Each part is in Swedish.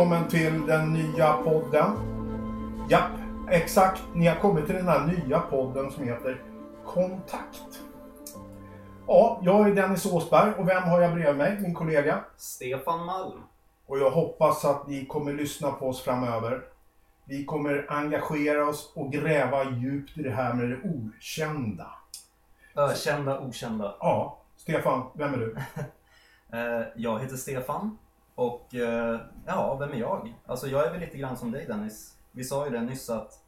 Välkommen till den nya podden. Japp, exakt. Ni har kommit till den här nya podden som heter Kontakt. Ja, jag är Dennis Åsberg och vem har jag bredvid mig? Min kollega. Stefan Malm. Och jag hoppas att ni kommer lyssna på oss framöver. Vi kommer engagera oss och gräva djupt i det här med det okända. Ökända, okända. Ja, Stefan, vem är du? Eh, Jag heter Stefan och eh, ja, vem är jag? Alltså jag är väl lite grann som dig Dennis. Vi sa ju det nyss att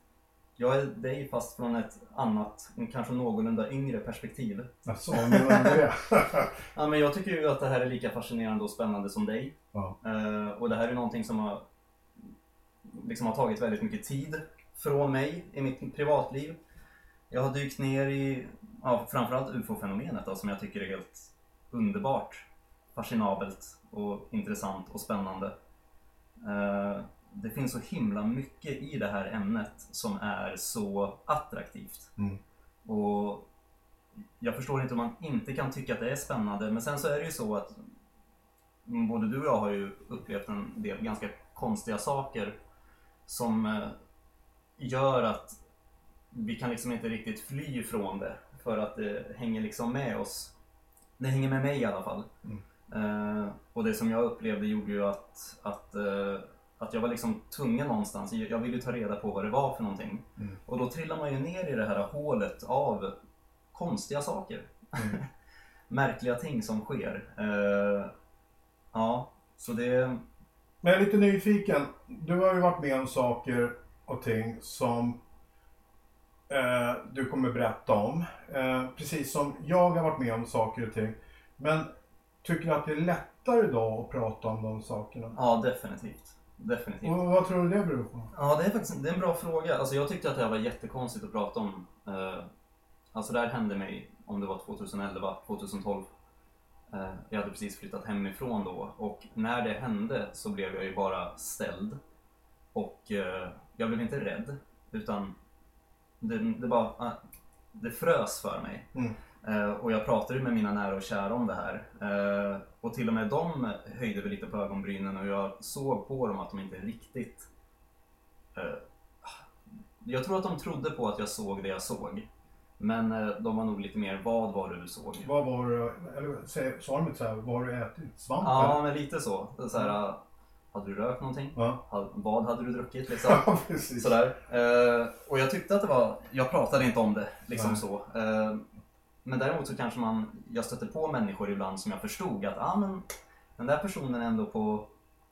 jag är dig fast från ett annat, kanske någorlunda yngre perspektiv. Jaså, menar du det? Ja, men jag tycker ju att det här är lika fascinerande och spännande som dig. Ja. Eh, och det här är någonting som har, liksom har tagit väldigt mycket tid från mig i mitt privatliv. Jag har dykt ner i ja, framförallt ufo-fenomenet då, som jag tycker är helt underbart, fascinabelt och intressant och spännande. Eh, det finns så himla mycket i det här ämnet som är så attraktivt. Mm. Och jag förstår inte om man inte kan tycka att det är spännande. Men sen så är det ju så att både du och jag har ju upplevt en del ganska konstiga saker som eh, gör att vi kan liksom inte riktigt fly ifrån det. För att det hänger liksom med oss. Det hänger med mig i alla fall. Mm. Eh, och det som jag upplevde gjorde ju att, att, eh, att jag var liksom tvungen någonstans. Jag ville ta reda på vad det var för någonting. Mm. Och då trillar man ju ner i det här hålet av konstiga saker. Mm. Märkliga ting som sker. Eh, ja, så det... Men jag är lite nyfiken. Du har ju varit med om saker och ting som eh, du kommer berätta om. Eh, precis som jag har varit med om saker och ting. Men tycker du att det är lättare idag att prata om de sakerna? Ja, definitivt. Definitivt. Och vad tror du det beror på? Ja, det är faktiskt det är en bra fråga. Alltså, jag tyckte att det här var jättekonstigt att prata om. Eh, alltså det här hände mig, om det var 2011, 2012. Eh, jag hade precis flyttat hemifrån då och när det hände så blev jag ju bara ställd. Och eh, jag blev inte rädd, utan det, det bara ah, det frös för mig. Mm. Eh, och jag pratade med mina nära och kära om det här. Eh, och till och med de höjde väl lite på ögonbrynen och jag såg på dem att de inte riktigt... Eh, jag tror att de trodde på att jag såg det jag såg. Men de var nog lite mer, vad var det du såg? Vad var eller sa de inte så här, vad har du ätit? Svamp Ja, men lite så. så här, hade du rökt någonting? Ja, Vad hade du druckit liksom? ja. Sådär. Och jag tyckte att det var, jag pratade inte om det liksom Nej. så. Men däremot så kanske man, jag stötte på människor ibland som jag förstod att ah, men, den där personen är ändå på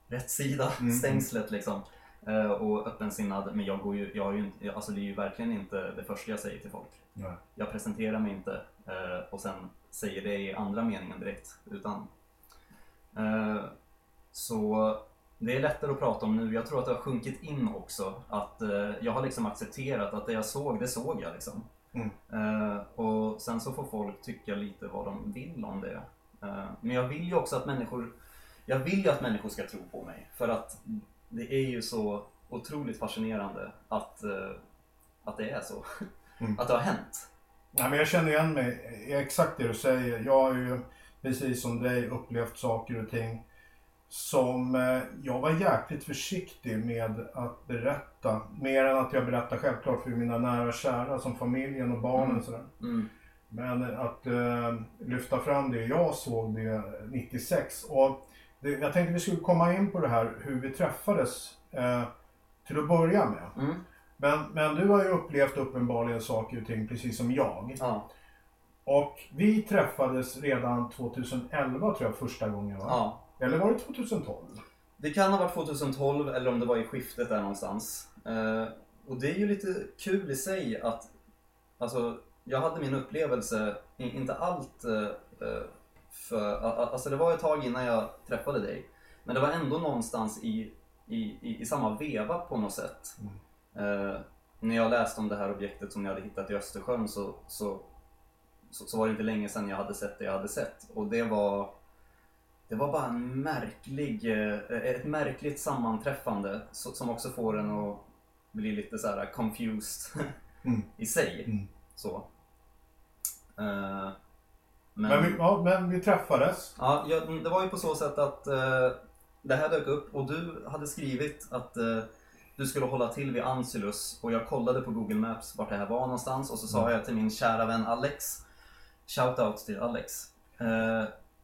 rätt sida Mm. stängslet liksom. Eh, och öppensinnad. Men jag går ju, jag har ju inte, alltså det är ju verkligen inte det första jag säger till folk. Nej. Jag presenterar mig inte eh, och sen säger det i andra meningen direkt. Utan, eh, så det är lättare att prata om nu. Jag tror att det har sjunkit in också. Att jag har liksom accepterat att det jag såg, det såg jag liksom. Mm. Eh, och sen så får folk tycka lite vad de vill om det. Eh, men jag vill ju också att människor, jag vill ju att människor ska tro på mig. För att det är ju så otroligt fascinerande att, eh, att det är så. Mm. Att det har hänt. Nej, men jag känner igen mig i exakt det du säger. Jag har ju precis som dig upplevt saker och ting som eh, jag var jäkligt försiktig med att berätta. Mer än att jag berättar självklart för mina nära och kära som familjen och barnen Mm. sådär. Mm. Men att eh, lyfta fram det, jag såg det 96. Och det, jag tänkte vi skulle komma in på det här hur vi träffades eh, till att börja med. Mm. Men, men du har ju upplevt uppenbarligen saker och ting precis som jag. Ja. Och vi träffades redan 2011 tror jag första gången va? ja. Eller var det 2012? Det kan ha varit 2012 eller om det var i skiftet där någonstans. Eh, och det är ju lite kul i sig att alltså, jag hade min upplevelse, inte allt eh, eh, för, alltså det var ett tag innan jag träffade dig. Men det var ändå någonstans i, i, i, i samma veva på något sätt. Eh, när jag läste om det här objektet som jag hade hittat i Östersjön så, så, så, så var det inte länge sedan jag hade sett det jag hade sett. Och det var det var bara en märklig, eh, ett märkligt sammanträffande som också får en att bli lite så här confused Mm. i sig. Mm. Så. Eh, men, Men, vi, ja, men vi träffades. ja, jag, det var ju på så sätt att eh, det här dök upp och du hade skrivit att du skulle hålla till vid Ansilus och jag kollade på Google Maps vart det här var någonstans och så sa Mm. jag till min kära vän Alex, shoutout till Alex,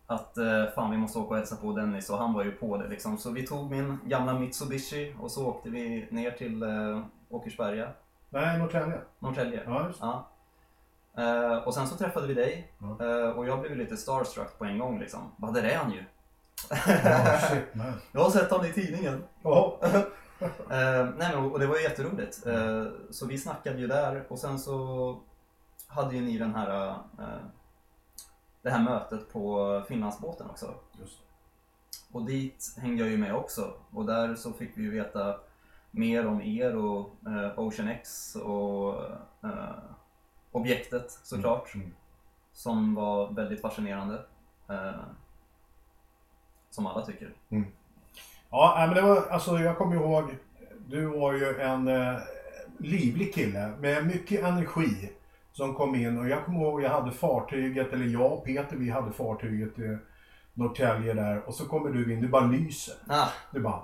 att eh, fan vi måste åka och hälsa på Dennis och han var ju på det liksom. Så vi tog min gamla Mitsubishi och så åkte vi ner till eh, Åkersberga, Nej, Norrtälje. Norrtälje. Ja, just. Ja. Eh, och sen så träffade vi dig Ja. eh, och jag blev lite starstruck på en gång liksom. Bara, där är han ju. Ja, shit man. jag har sett honom i tidningen. Ja. Eh, nej men, och det var ju jätteroligt. Eh, så vi snackade ju där och sen så hade ju ni den här, eh, det här mötet på Finlandsbåten också. Just. Och dit hängde jag ju med också. Och där så fick vi ju veta mer om er och eh, Ocean X och eh, objektet såklart. Mm. Som var väldigt fascinerande. Eh, som alla tycker. Ja, nej, men det var, alltså jag kommer ihåg, du var ju en eh, livlig kille med mycket energi som kom in och jag kommer ihåg jag hade fartyget, eller jag och Peter vi hade fartyget i Norrtälje där och så kommer du in, du bara lyser. Ah, Du bara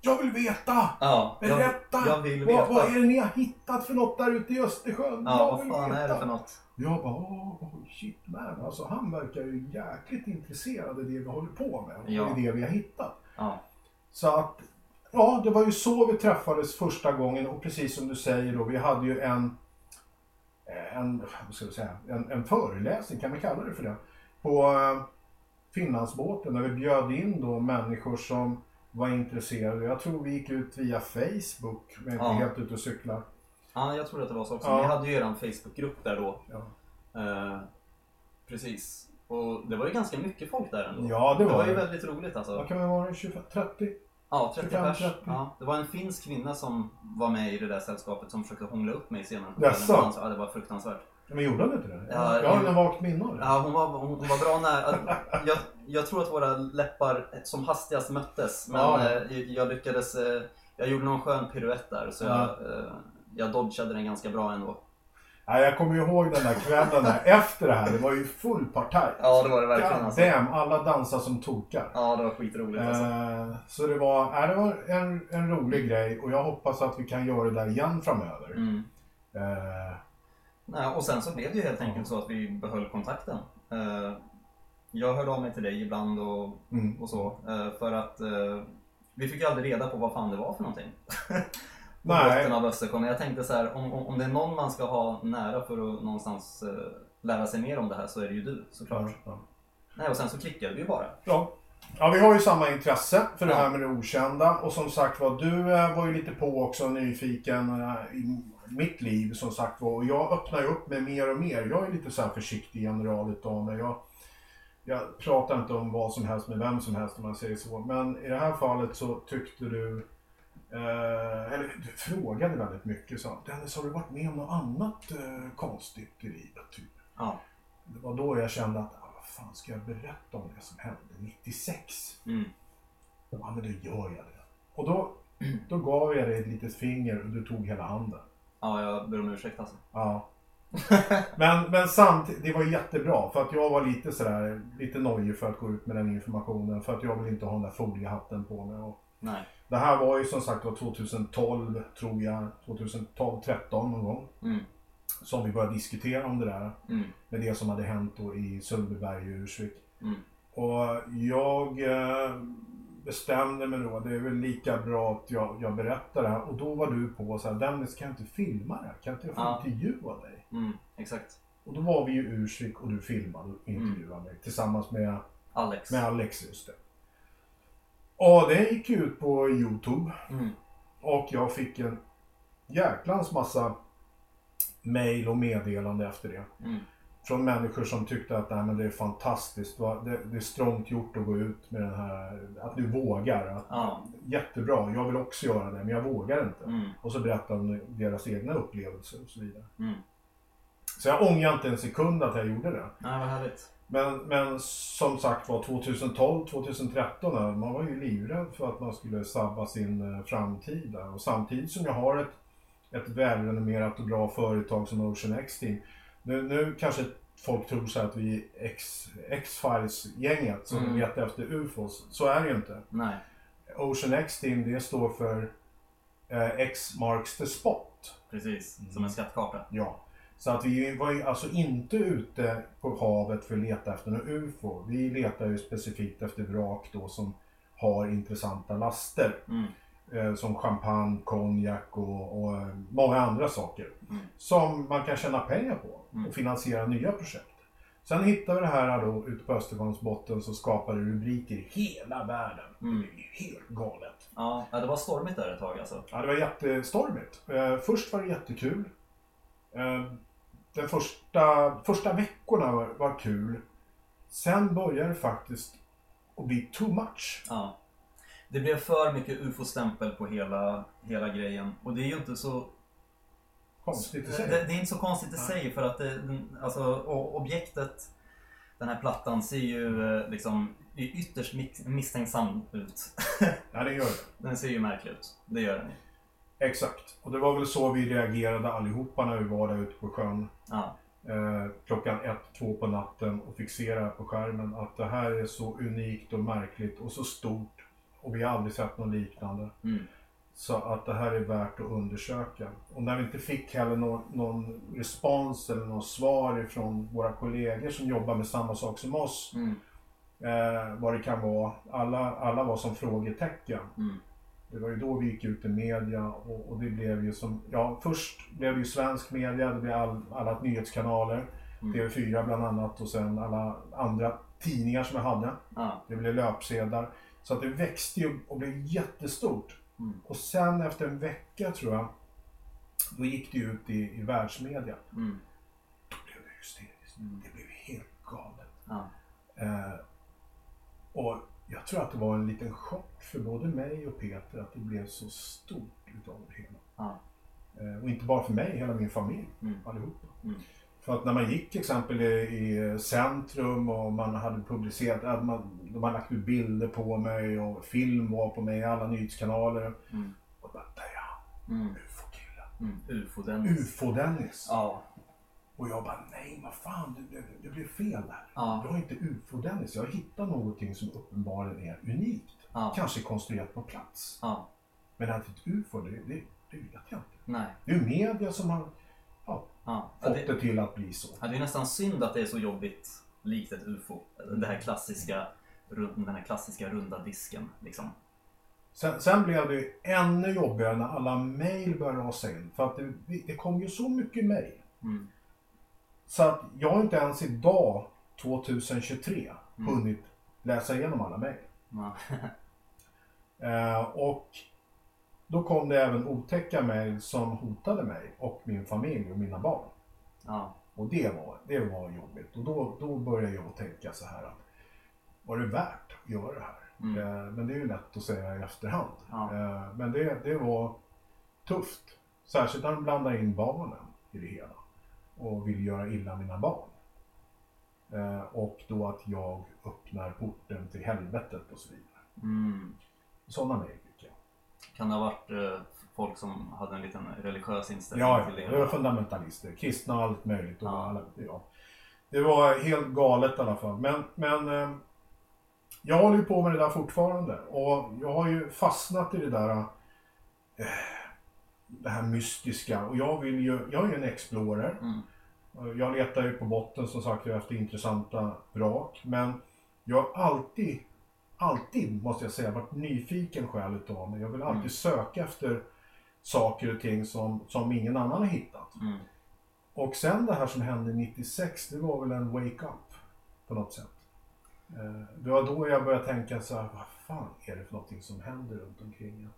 Jag vill veta! ja, jag, Berätta! jag vill vad, veta. vad är det ni har hittat för något där ute i Östersjön? Ja, jag vad vill fan veta. är det för något? Jag bara, oh, shit man. Alltså han verkar ju jäkligt intresserad i det vi håller på med och Ja. i det vi har hittat. Ja, Så att, ja det var ju så vi träffades första gången och precis som du säger då, vi hade ju en, en, vad ska vi säga, en, en föreläsning, kan vi kalla det för det, på eh, Finlandsbåten där vi bjöd in då människor som var intresserade. Jag tror vi gick ut via Facebook, men inte Ja. helt ute och cyklar. ja jag tror att det var så också. Ja. Ni hade ju er Facebookgrupp där då. Ja, Eh, precis. Och det var ju ganska mycket folk där ändå. ja det det var var ju väldigt roligt alltså. Vad kan det vara? 25, 30? Ja, 30 25, pers. 30. Ja, det var en finsk kvinna som var med i det där sällskapet som försökte hångla upp mig senare. på Jaså? Ja, det var fruktansvärt. Men gjorde han inte det? Ja, jag har en vagt minne. Ja, hon var, hon, hon var bra nära. Jag, jag tror att våra läppar som hastigast möttes. Men Ja, eh, jag lyckades... eh, Jag gjorde någon skön piruett där så jag, eh, jag dodgade den ganska bra ändå. Ja, jag kommer ihåg den där kvällen där efter det här. Det var ju full partaj. Ja, det var det verkligen. Alltså. damn, alla dansar som tokar. Ja, det var skitroligt alltså. Eh, så det var, äh, det var en, en rolig grej och jag hoppas att vi kan göra det där igen framöver. Mm. Eh, Nej, och sen så blev det ju helt enkelt så att vi behöll kontakten. Eh, Jag hörde av mig till dig ibland och, mm. och så. eh, För att eh, vi fick aldrig reda på vad fan det var för någonting. På botten av Östersjön. Jag tänkte så här, om, om, om det är någon man ska ha nära för att någonstans eh, lära sig mer om det här så är det ju du såklart. Ja, ja. Nej, och sen så klickade vi ju bara. Ja. ja, vi har ju samma intresse för det här med det okända. Och som sagt var, du eh, var ju lite på också nyfiken eh, i mitt liv som sagt var. Och jag öppnar ju upp mig mer och mer. Jag är lite så här försiktig general utav mig. Jag, jag pratar inte om vad som helst med vem som helst om man säger så. Men i det här fallet så tyckte du Eh, eller du frågade väldigt mycket. Så, Dennis, har du varit med om något annat eh, konstigt i livet? Typ? Ja. Det var då jag kände att, ah, vad fan ska jag berätta om det som hände 96? Mm. Ja, men då gör jag det. Och då, då gav jag dig ett litet finger och du tog hela handen. Ja, jag ber om ursäkt alltså. Ja. Men, men samtidigt, det var jättebra för att jag var lite sådär, lite nojig för att gå ut med den informationen för att jag vill inte ha den där foliehatten på mig. Och Nej. Det här var ju som sagt var 2012, tror jag, 2012, 13 någon gång. Mm. Som vi började diskutera om det där. Mm. Med det som hade hänt då i Sundbyberg och Ursvik. Mm. Och jag eh, bestämde mig då, det är väl lika bra att jag, jag berättar det här. Och då var du på så här, Dennis kan jag inte filma det här? Kan inte jag få Ja. intervjua dig? Mm. Exakt. Och då var vi i Ursvik och du filmade och intervjuade mig tillsammans med, Alex. med Alex just det. Och det gick ut på Youtube Mm. och jag fick en jäklans massa mail och meddelande efter det. Mm. Från människor som tyckte att Nej, men det är fantastiskt. Det, det är strångt gjort att gå ut med den här, att du vågar. Att, Ja. Jättebra, jag vill också göra det men jag vågar inte. Mm. Och så berättar de deras egna upplevelser och så vidare. Mm. Så jag ångrar inte en sekund att jag gjorde det. Nej, vad härligt. Men, men som sagt var 2012, 2013, där, man var ju livrädd för att man skulle sabba sin eh, framtid där. Och samtidigt som jag har ett, ett välrenommerat och bra företag som Ocean X Team. Nu, nu kanske folk tror så att vi är X-Files-gänget som Mm. letar efter UFOs. Så är det ju inte. Nej. Ocean X Team, det står för eh, X marks the spot. Precis. Mm. Som en skattkarta. Ja. Så att vi var ju alltså inte ute på havet för att leta efter något UFO. Vi letar ju specifikt efter vrak då som har intressanta laster. Mm. Eh, som champagne, konjak och, och eh, många andra saker. Mm. Som man kan tjäna pengar på Mm. och finansiera nya projekt. Sen hittade vi det här då ute på Östersjöns botten så skapade rubriker i hela världen. Mm. Det är helt galet. Ja, det var stormigt där ett tag alltså. Ja, det var jättestormigt. Eh, först var det jättekul. Eh, den första, första veckorna var, var kul. Sen började det faktiskt att bli too much. Ja. Det blev för mycket ufo-stämpel på hela, hela grejen. Och det är ju inte så... Konstigt i Det, sig. det är inte så konstigt i sig för att det, alltså, objektet, den här plattan ser ju eh, liksom ytterst misstänksam ut. Ja, det gör det. Den ser ju märklig ut. Det gör den ju. Exakt. Och det var väl så vi reagerade allihopa när vi var där ute på sjön. Ja. Eh, klockan ett, två på natten och fick se det här på skärmen. Att det här är så unikt och märkligt och så stort. Och vi har aldrig sett något liknande. Mm. Så att det här är värt att undersöka. Och när vi inte fick heller någon, någon respons eller något svar ifrån våra kollegor som jobbar med samma sak som oss. Mm. Eh, vad det kan vara. Alla, alla var som frågetecken. Mm. Det var ju då vi gick ut i media och, och det blev ju som, ja först blev det ju svensk media, det blev all, alla nyhetskanaler, Mm. TV4 bland annat och sen alla andra tidningar som jag hade. Ja. Det blev löpsedlar. Så att det växte ju och blev jättestort. Mm. Och sen efter en vecka tror jag, då gick det ju ut i, i världsmedia. Mm. Då blev det hysteriskt. Mm. Det blev helt galet. Ja. Jag tror att det var en liten chock för både mig och Peter att det blev så stort utav det hela. Ja. Eh, och inte bara för mig, hela min familj, Mm. allihopa. Mm. För att när man gick till exempel i, centrum och man hade publicerat, hade man, de hade lagt ut bilder på mig och film var på mig i alla nyhetskanaler. Mm. Och bara, där är han, Mm. ufo-killen. Mm. Ufo-Dennis. Ufo-Dennis. Ja. Och jag bara, nej vad fan, det, det, det blev fel där. Ja. Jag har inte ufo-Dennis, jag har hittat någonting som uppenbarligen är unikt. Ja. Kanske konstruerat på plats. Ja. Men att ett ufo, det, det, det vet jag inte. Nej. Det är media som har Ja. Ja, fått det, det till att bli så. ja, det är nästan synd att det är så jobbigt likt ett ufo. Det här klassiska, den här klassiska runda disken. Liksom. Sen, sen blev det ännu jobbigare när alla mejl började rasa in. För att det, det kom ju så mycket mejl. Mm. Så att jag har inte ens idag, 2023, Mm. hunnit läsa igenom alla mejl. Ja. Eh, och då kom det även otäcka mejl som hotade mig och min familj och mina barn. Ja. Och det var, det var jobbigt. Och då, då började jag tänka så här att var det värt att göra det här? Mm. Eh, men det är ju lätt att säga i efterhand. Eh, men det, det var tufft. Särskilt när de blandar in barnen i det hela. Och vill göra illa mina barn. Eh, och då att jag öppnar porten till helvetet och så vidare. Mm. Sådana mejl fick jag. Kan det ha varit eh, folk som hade en liten religiös inställning Ja, till ja, det? det var fundamentalister. Kristna och allt möjligt. Och Ja. alla, ja. Det var helt galet i alla fall. Men, men eh, jag håller ju på med det där fortfarande. Och jag har ju fastnat i det där eh, det här mystiska. Och jag vill ju, jag är ju en explorer. Mm. Jag letar ju på botten som sagt efter intressanta vrak. Men jag har alltid, alltid måste jag säga, varit nyfiken själv utav mig. Jag vill alltid Mm. söka efter saker och ting som, som ingen annan har hittat. Mm. Och sen det här som hände 96, det var väl en wake-up på något sätt. Eh, Det var då jag började tänka så här, vad fan är det för någonting som händer runt omkring?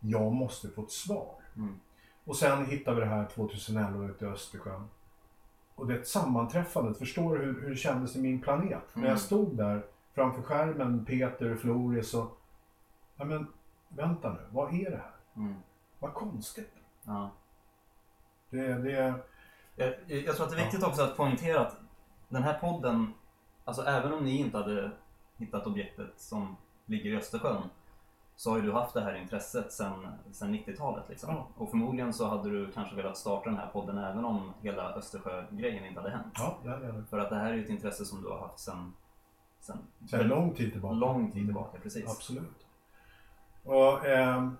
Jag måste få ett svar. Mm. Och sen hittade vi det här 2011 ute i Östersjön. Och det är ett sammanträffande, förstår du hur, hur det kändes i min planet? När Mm. jag stod där framför skärmen, Peter och Floris och... Ja men, vänta nu, vad är det här? Mm. Vad konstigt. Ja. Det, det, Jag, jag tror att det är viktigt också att poängtera att den här podden, alltså även om ni inte hade hittat objektet som ligger i Östersjön, så har ju du haft det här intresset sedan, sedan 90-talet. Liksom. Ja. Och förmodligen så hade du kanske velat starta den här podden även om hela Östersjö-grejen inte hade hänt. Ja, är det. För att det här är ju ett intresse som du har haft sedan, sedan Sen lång tid tillbaka. lång tid tillbaka. Precis. Absolut. Och, ehm,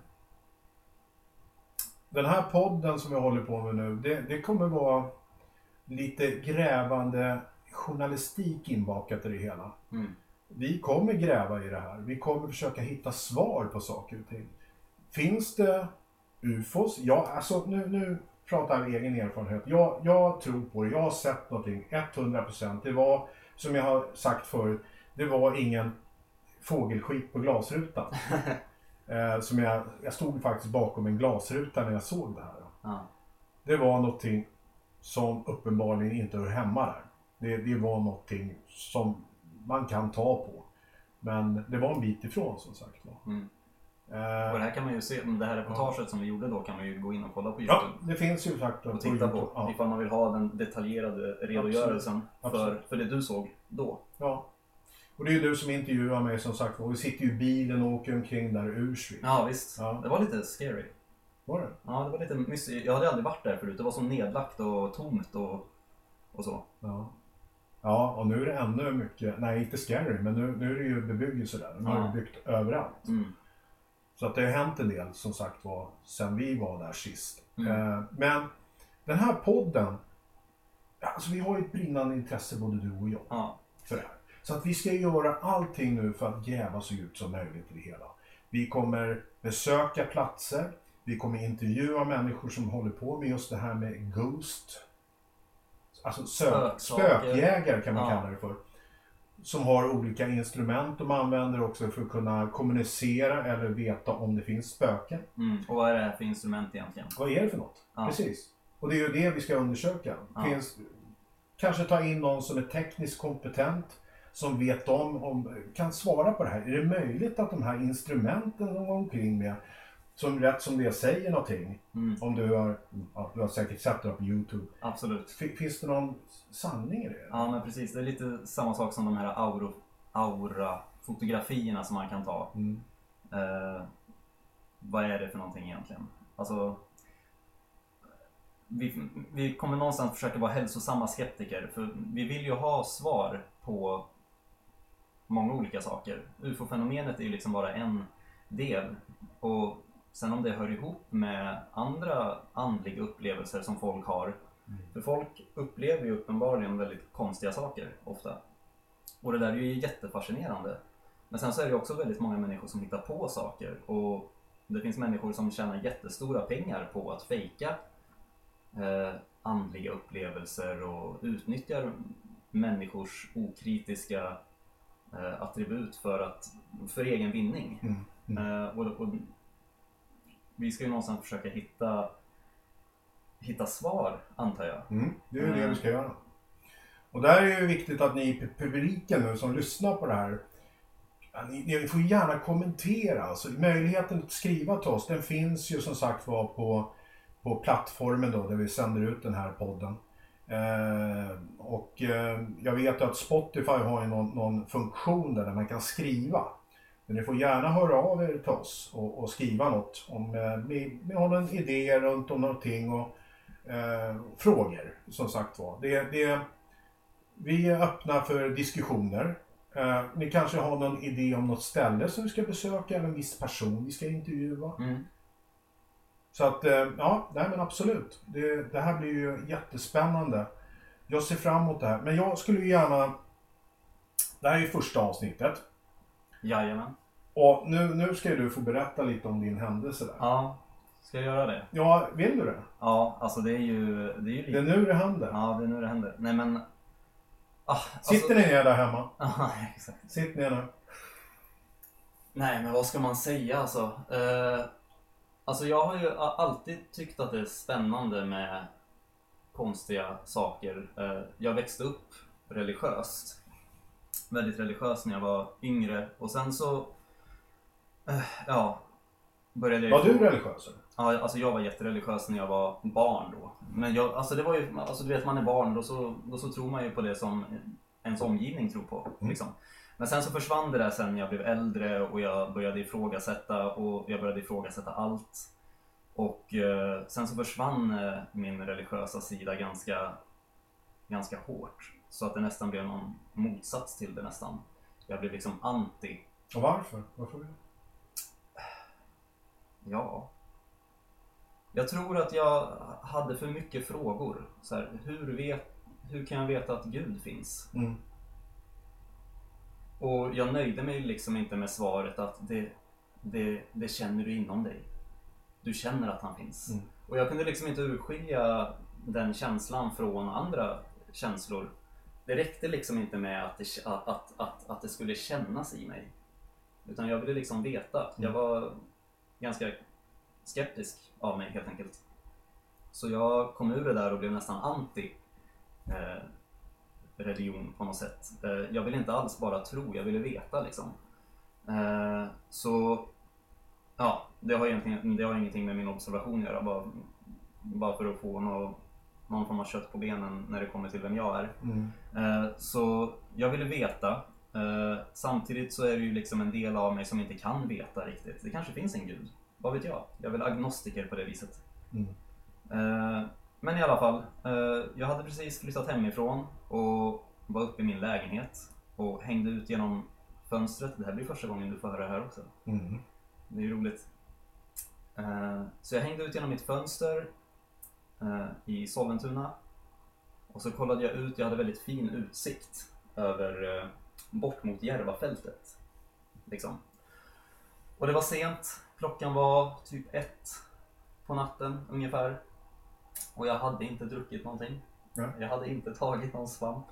den här podden som vi håller på med nu, det, det kommer vara lite grävande journalistik inbakat i det hela. Mm. Vi kommer gräva i det här. Vi kommer försöka hitta svar på saker och ting. Finns det UFOs? Ja, alltså nu, nu pratar jag av egen erfarenhet. Jag, jag tror på det. Jag har sett någonting 100%. Det var, som jag har sagt förut, det var ingen fågelskit på glasrutan. eh, som jag, jag stod faktiskt bakom en glasruta när jag såg det här. Ja. Det var någonting som uppenbarligen inte hör hemma där. Det, det var någonting som man kan ta på. Men det var en bit ifrån som sagt var. Mm. Eh, Och det här kan man ju se, det här reportaget som vi gjorde då kan man ju gå in och kolla på ja, Youtube. det finns ju sagt Och titta på Ja, ifall man vill ha den detaljerade redogörelsen för, Absolut. för det du såg då. ja. Och det är ju du som intervjuar mig som sagt var. Vi sitter ju i bilen och åker omkring där i Ursvik. Ja visst, Ja. det var lite scary. Var det? Ja, det var lite mysigt. Jag hade aldrig varit där förut. Det var så nedlagt och tomt och, och så. Ja. Ja, och nu är det ännu mycket, nej inte scary, men nu, nu är det ju bebyggelse där. Nu har Ja. det byggt överallt. Mm. Så att det har hänt en del som sagt var sen vi var där sist. Mm. Eh, men den här podden, alltså vi har ju ett brinnande intresse både du och jag Ja. för det här. Så att vi ska göra allting nu för att gräva så djupt som möjligt i det hela. Vi kommer besöka platser, vi kommer intervjua människor som håller på med just det här med Ghost. Alltså sök, Spöksaker. spökjägare kan man Ja. kalla det för. Som har olika instrument de använder också för att kunna kommunicera eller veta om det finns spöken. Mm. Och vad är det här för instrument egentligen? Vad är det för något? Ja. Precis. Och det är ju det vi ska undersöka. Ja. Finns, kanske ta in någon som är tekniskt kompetent, som vet om, om, kan svara på det här. Är det möjligt att de här instrumenten de går omkring med, som rätt som det säger någonting, Mm. om du har, ja, du har säkert sett det på Youtube. Absolut. Fi- Finns det någon sanning i det? Ja men precis, det är lite samma sak som de här auro, aura-fotografierna som man kan ta. Mm. Eh, vad är det för någonting egentligen? Alltså, vi, vi kommer någonstans försöka vara hälsosamma skeptiker för vi vill ju ha svar på många olika saker. UFO-fenomenet är ju liksom bara en del och sen om det hör ihop med andra andliga upplevelser som folk har. För folk upplever ju uppenbarligen väldigt konstiga saker ofta. Och det där är ju jättefascinerande. Men sen så är det ju också väldigt många människor som hittar på saker och det finns människor som tjänar jättestora pengar på att fejka eh, andliga upplevelser och utnyttjar människors okritiska eh, attribut för, att, för egen vinning. Mm. Mm. Eh, och, och, vi ska ju någonstans försöka hitta, hitta svar, antar jag. Mm, det är ju det vi ska göra. Och där är det ju viktigt att ni i publiken nu som lyssnar på det här, ni, ni får gärna kommentera. Alltså, möjligheten att skriva till oss, den finns ju som sagt var på, på plattformen då, där vi sänder ut den här podden. Eh, och eh, jag vet att Spotify har ju någon, någon funktion där, där man kan skriva. Men ni får gärna höra av er till oss och, och skriva något om eh, ni, ni har någon idé runt om någonting och eh, frågor som sagt var. Det, det, vi är öppna för diskussioner. Eh, ni kanske har någon idé om något ställe som vi ska besöka eller en viss person vi ska intervjua. Mm. Så att, eh, ja, nej men absolut. Det, det här blir ju jättespännande. Jag ser fram emot det här. Men jag skulle ju gärna... Det här är ju första avsnittet. Jajamän. Och nu, nu ska ju du få berätta lite om din händelse där. Ja, ska jag göra det? Ja, vill du det? Ja, alltså det är ju, det är ju Det är lite... nu det händer. Ja, det är nu det händer. Nej men... Ah, Sitter ni ner där hemma? Ja, exakt. Sitt ner nu. Nej, men vad ska man säga alltså? Eh, alltså jag har ju alltid tyckt att det är spännande med konstiga saker. Eh, jag växte upp religiöst. Väldigt religiös när jag var yngre och sen så... Eh, ja. Började jag Var ju du religiös? eller? Ja, alltså jag var jättereligiös när jag var barn då. Men jag, alltså det var ju, alltså du vet man är barn då så, då så tror man ju på det som ens omgivning tror på. Mm. Liksom. Men sen så försvann det där sen jag blev äldre och jag började ifrågasätta och jag började ifrågasätta allt. Och eh, sen så försvann eh, min religiösa sida ganska, ganska hårt. Så att det nästan blev någon motsats till det nästan. Jag blev liksom anti. Och varför? Varför? Ja. Jag tror att jag hade för mycket frågor. Så här, hur, vet, hur kan jag veta att Gud finns? Mm. Och jag nöjde mig liksom inte med svaret att det, det, det känner du inom dig. Du känner att han finns. Mm. Och jag kunde liksom inte urskilja den känslan från andra känslor. Det räckte liksom inte med att det, att, att, att, att det skulle kännas i mig. Utan jag ville liksom veta. Jag var ganska skeptisk av mig helt enkelt. Så jag kom ur det där och blev nästan anti eh, religion på något sätt. Eh, jag ville inte alls bara tro, jag ville veta liksom. Eh, så ja, det har egentligen det har ingenting med min observation att göra. Bara, bara för att få någon, någon form av kött på benen när det kommer till vem jag är. Mm. Eh, Så jag ville veta. Eh, Samtidigt så är det ju liksom en del av mig som inte kan veta riktigt. Det kanske finns en gud. Vad vet jag? Jag är väl agnostiker på det viset. Mm. Eh, Men i alla fall. eh, Jag hade precis flyttat hemifrån och var uppe i min lägenhet och hängde ut genom fönstret. Det här blir första gången du får höra det här också. Mm. Det är ju roligt. Så jag hängde ut genom mitt fönster i Sollentuna. Och så kollade jag ut, jag hade väldigt fin utsikt över bort mot Järvafältet. Liksom. Och det var sent, klockan var typ ett på natten ungefär. Och jag hade inte druckit någonting. Ja. Jag hade inte tagit någon svamp.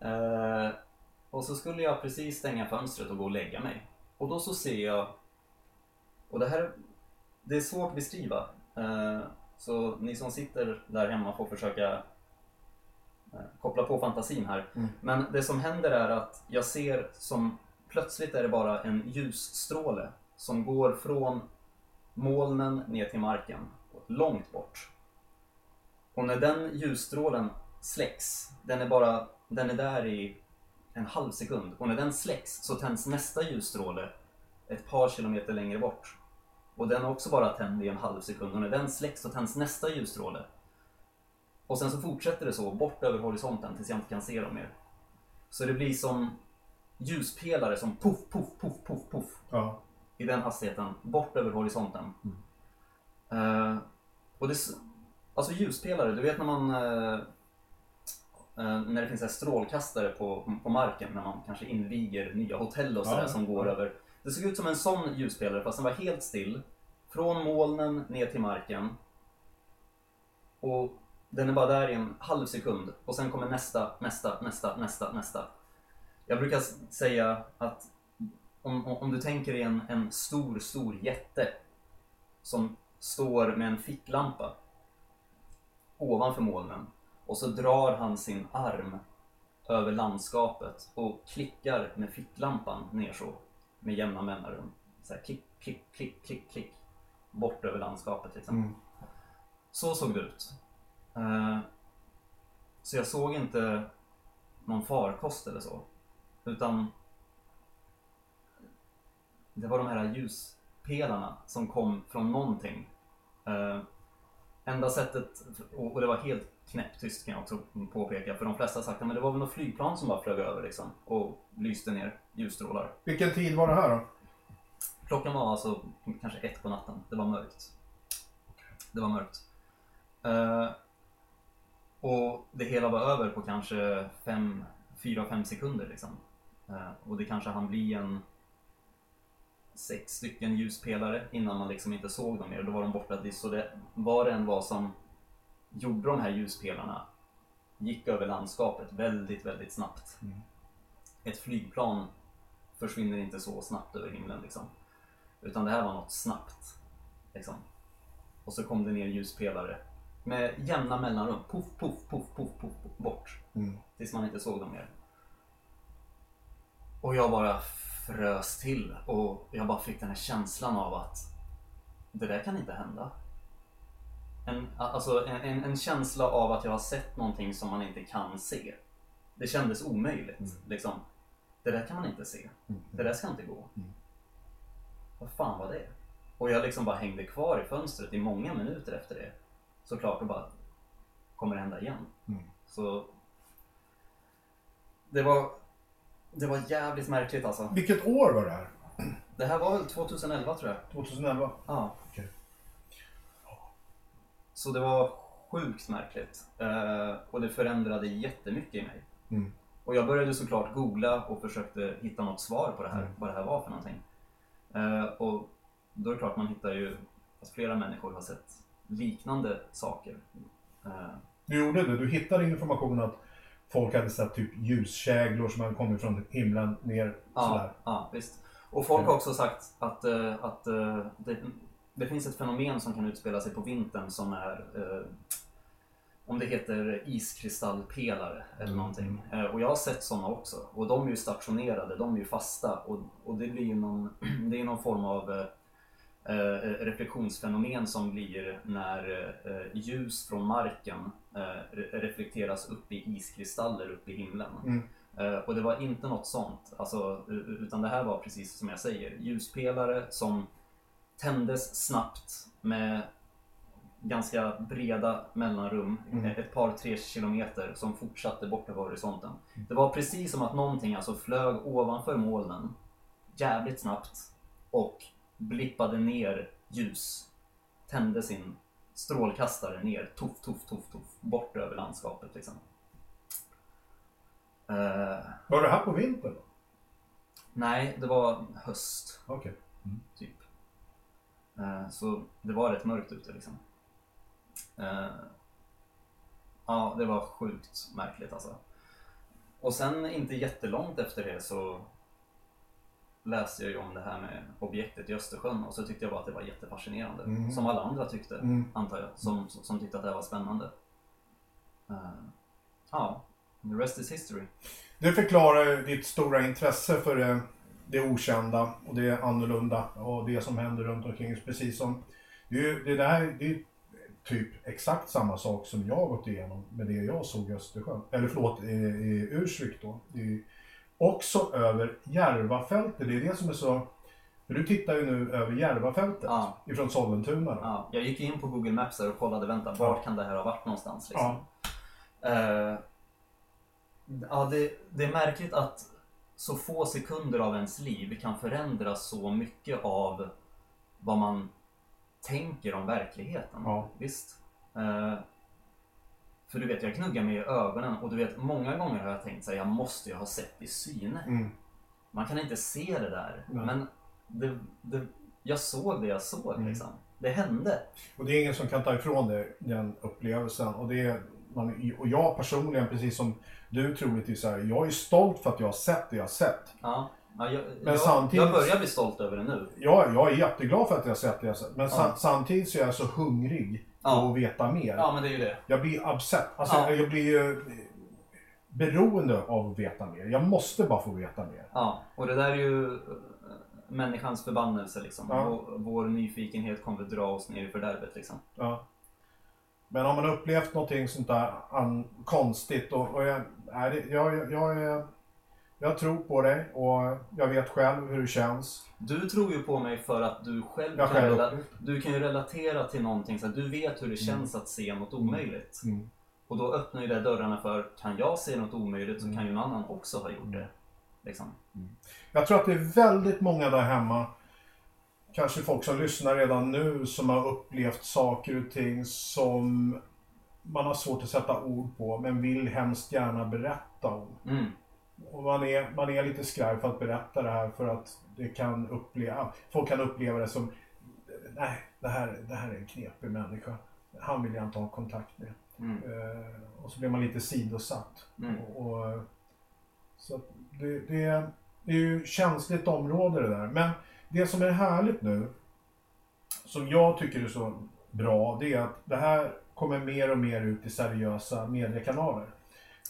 Eh, och så skulle jag precis stänga fönstret och gå och lägga mig. Och då så ser jag, och det här det är svårt att beskriva. Eh, så ni som sitter där hemma får försöka koppla på fantasin här. Mm. Men det som händer är att jag ser som plötsligt är det bara en ljusstråle som går från molnen ner till marken, långt bort. Och när den ljusstrålen släcks, den är bara, den är där i en halv sekund. Och när den släcks så tänds nästa ljusstråle ett par kilometer längre bort. Och den är också bara tänd i en halv sekund. Och när den släcks så tänds nästa ljusstråle. Och sen så fortsätter det så bort över horisonten tills jag inte kan se dem mer. Så det blir som ljuspelare som puff, puff, puff, puff, puff Ja. i den hastigheten bort över horisonten. Eh, och det, alltså ljuspelare, du vet när man eh, eh, när det finns här strålkastare på, på marken när man kanske inviger nya hotell och sådär Ja, som går ja. över. Det såg ut som en sån ljusspelare fast den var helt still. Från molnen ner till marken. Och den är bara där i en halv sekund och sen kommer nästa, nästa, nästa, nästa, nästa. Jag brukar säga att om, om, om du tänker dig en, en stor, stor jätte som står med en ficklampa ovanför molnen och så drar han sin arm över landskapet och klickar med ficklampan ner så med jämna mellanrum. Så här, klick, klick, klick, klick, klick. Bort över landskapet liksom. Mm. Så såg det ut. Eh, så jag såg inte någon farkost eller så. Utan det var de här ljuspelarna som kom från någonting. Eh, enda sättet, och det var helt knäpptyst kan jag också påpeka, för de flesta har sagt att det var väl något flygplan som bara flög över liksom, och lyste ner ljusstrålar. Vilken tid var det här då? Klockan var alltså kanske ett på natten. Det var mörkt. Det var mörkt. Eh, och det hela var över på kanske fem, fyra, fem sekunder liksom. Eh, och det kanske hann bli en sex stycken ljuspelare innan man liksom inte såg dem mer. Då var de borta. Så det var det än vad som gjorde de här ljuspelarna gick över landskapet väldigt, väldigt snabbt. Mm. Ett flygplan försvinner inte så snabbt över himlen liksom. Utan det här var något snabbt. Liksom. Och så kom det ner ljuspelare med jämna mellanrum. Puff, puff, puff, puff, puff, puff bort. Mm. Tills man inte såg dem mer. Och jag bara frös till och jag bara fick den här känslan av att det där kan inte hända. En, alltså en, en, en känsla av att jag har sett någonting som man inte kan se. Det kändes omöjligt. Mm. Liksom. det där kan man inte se. Mm. Det där ska inte gå. Mm. Vad fan var det? Och jag liksom bara hängde kvar i fönstret i många minuter efter det. Såklart, och bara kommer det hända igen. Mm. Så det var, det var jävligt märkligt alltså. Vilket år var det här? Det här var väl 2011 tror jag. 2011? Ja. Okej. Så det var sjukt märkligt. Eh, och det förändrade jättemycket i mig. Mm. Och jag började såklart googla och försökte hitta något svar på det här, Mm. vad det här var för någonting. Eh, och då är det klart man hittar ju att flera människor har sett liknande saker. Du gjorde det? Du hittade information att folk hade sett typ ljuskäglor som hade kommit från himlen ner ja, sådär? ja, visst. Och folk Mm. har också sagt att, eh, att eh, det, det finns ett fenomen som kan utspela sig på vintern som är eh, om det heter iskristallpelare eller Mm. någonting. Och jag har sett sådana också. Och de är ju stationerade, de är ju fasta. Och, och det blir ju någon, det är någon form av reflektionsfenomen som blir när eh, ljus från marken eh, re- reflekteras upp i iskristaller upp i himlen. Mm. Eh, och det var inte något sånt, alltså, utan det här var precis som jag säger, ljuspelare som tändes snabbt med ganska breda mellanrum, Mm. ett par tre kilometer som fortsatte bort över horisonten. Det var precis som att någonting alltså flög ovanför molnen jävligt snabbt och blippade ner ljus, tände sin strålkastare ner, tuff, tuff, tuff, tuff, bort över landskapet liksom. Eh, Var det här på vintern? nej, det var höst. Okej. typ. Eh, Så det var rätt mörkt ute liksom. Eh, Ja, det var sjukt märkligt alltså. Och sen inte jättelångt efter det så läste jag ju om det här med objektet i Östersjön och så tyckte jag bara att det var jättefascinerande. Mm. Som alla andra tyckte, Mm. antar jag, som, som tyckte att det här var spännande. Eh, Ja, the rest is history. Det förklarar ditt stora intresse för det, det okända och det annorlunda och det som händer runt omkring. Precis som, det, det där det är typ exakt samma sak som jag gått igenom med det jag såg i Östersjön. Eller förlåt, i, i Ursvik då. Ju också över Järvafältet. Det är det som är så... För du tittar ju nu över Järvafältet Ja. ifrån Sollentuna. Ja, jag gick in på Google Maps där och kollade, vänta, vart kan det här ha varit någonstans? Liksom. Ja. Eh, ja, det, det är märkligt att så få sekunder av ens liv kan förändra så mycket av vad man tänker om verkligheten. Ja. Visst. Eh, för du vet, jag gnuggar mig i ögonen och du vet, många gånger har jag tänkt att jag måste ju ha sett i syne. Mm. Man kan inte se det där. Nej. Men det, det, jag såg det jag såg Mm. liksom. Det hände. Och det är ingen som kan ta ifrån dig den upplevelsen. Och, det är, man, och jag personligen, precis som du troligtvis är, jag är stolt för att jag har sett det jag har sett. Ja. Ja, jag, Men jag, samtidigt- jag börjar bli stolt över det nu. Jag, jag är jätteglad för att jag har sett det jag har sett. Men Ja. samtidigt så är jag så hungrig Ja. att veta mer. Ja, men det är ju det. Jag blir upset. Alltså, Ja. jag blir ju beroende av att veta mer. Jag måste bara få veta mer. Ja, och det där är ju eh, människans förbannelse liksom. Ja. Och vår nyfikenhet kommer att dra oss ner i fördärvet liksom. Ja. Men har man upplevt någonting sånt där konstigt och, och jag, det- jag, jag, jag, är- jag tror på dig och jag vet själv hur det känns. Du tror ju på mig för att du själv, Jag kan, själv rela- du kan ju relatera till någonting. Så att du vet hur det känns att se något omöjligt. Mm. Och då öppnar ju det dörrarna för, kan jag se något omöjligt så Mm. kan ju någon annan också ha gjort det. Liksom. Jag tror att det är väldigt många där hemma, kanske folk som lyssnar redan nu, som har upplevt saker och ting som man har svårt att sätta ord på, men vill hemskt gärna berätta om. Mm. Och man är, man är lite skraj för att berätta det här för att det kan uppleva, folk kan uppleva det som Nej, det här, det här är en knepig människa. Han vill jag inte ha kontakt med. Mm. Eh, och så blir man lite sidosatt. Mm. Och, och, så det, det, är, det är ju känsligt område det där. Men det som är härligt nu, som jag tycker är så bra, det är att det här kommer mer och mer ut i seriösa mediekanaler.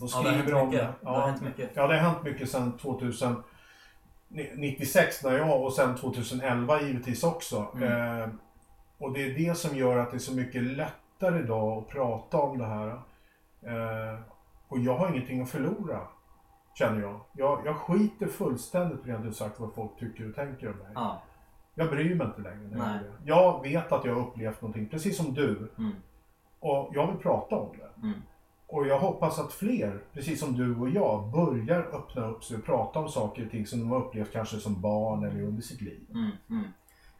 De Ja, det har skriver om mycket. det. Har hänt mycket. Ja, det har hänt mycket sedan 2096 när jag och sen 2011 givetvis också. Mm. Eh, och det är det som gör att det är så mycket lättare idag att prata om det här. Eh, och jag har ingenting att förlora. Känner jag. jag. Jag skiter fullständigt rent ut sagt vad folk tycker och tänker om mig. Ja. Jag bryr mig inte längre. Nej. Jag vet att jag har upplevt någonting, precis som du. Mm. Och jag vill prata om det. Mm. Och jag hoppas att fler, precis som du och jag, börjar öppna upp sig och prata om saker och ting som de har upplevt kanske som barn eller under sitt liv. Mm, mm.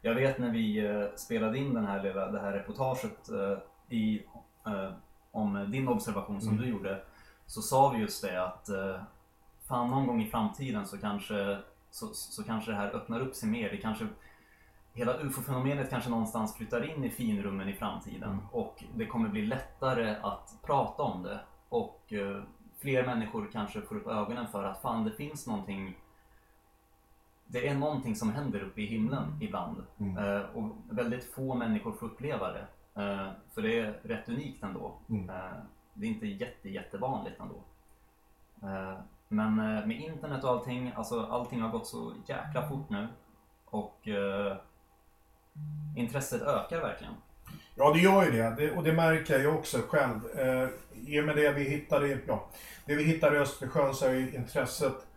Jag vet när vi eh, spelade in den här lilla, det här reportaget eh, i, eh, om din observation som Mm. du gjorde så sa vi just det att fan någon gång i framtiden så kanske, så, så kanske det här öppnar upp sig mer. Det kanske, hela ufo-fenomenet kanske någonstans flyttar in i finrummen i framtiden Mm. och det kommer bli lättare att prata om det och eh, fler människor kanske får upp ögonen för att fan det finns någonting det är någonting som händer uppe i himlen ibland. Mm. Eh, och väldigt få människor får uppleva det. Eh, för det är rätt unikt ändå. Mm. Eh, det är inte jätte, jättevanligt ändå. Eh, men med internet och allting, alltså allting har gått så jäkla fort nu. Och eh, intresset ökar verkligen. Ja, det gör ju det. det och det märker jag också själv. Eh, I och med det vi hittade, ja, det vi hittade i Östersjön så är intresset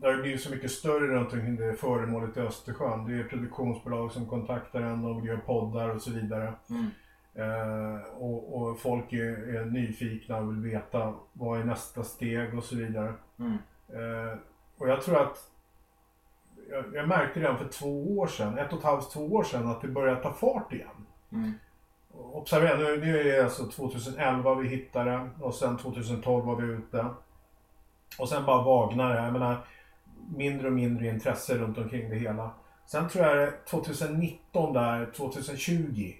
det har blivit så mycket större runt omkring det föremålet i Östersjön. Det är produktionsbolag som kontaktar en och gör poddar och så vidare. Mm. Eh, och, och folk är, är nyfikna och vill veta vad är nästa steg och så vidare. Mm. Eh, och jag tror att jag, jag märkte redan för två år sedan, ett och ett halvt, två år sedan att det började ta fart igen. Mm. Observera, nu, nu är det alltså 2011 vi hittade det och sen 2012 var vi ute. Och sen bara vagnar det. Jag menar, mindre och mindre intresse runt omkring det hela. Sen tror jag det 2019 där, 2020,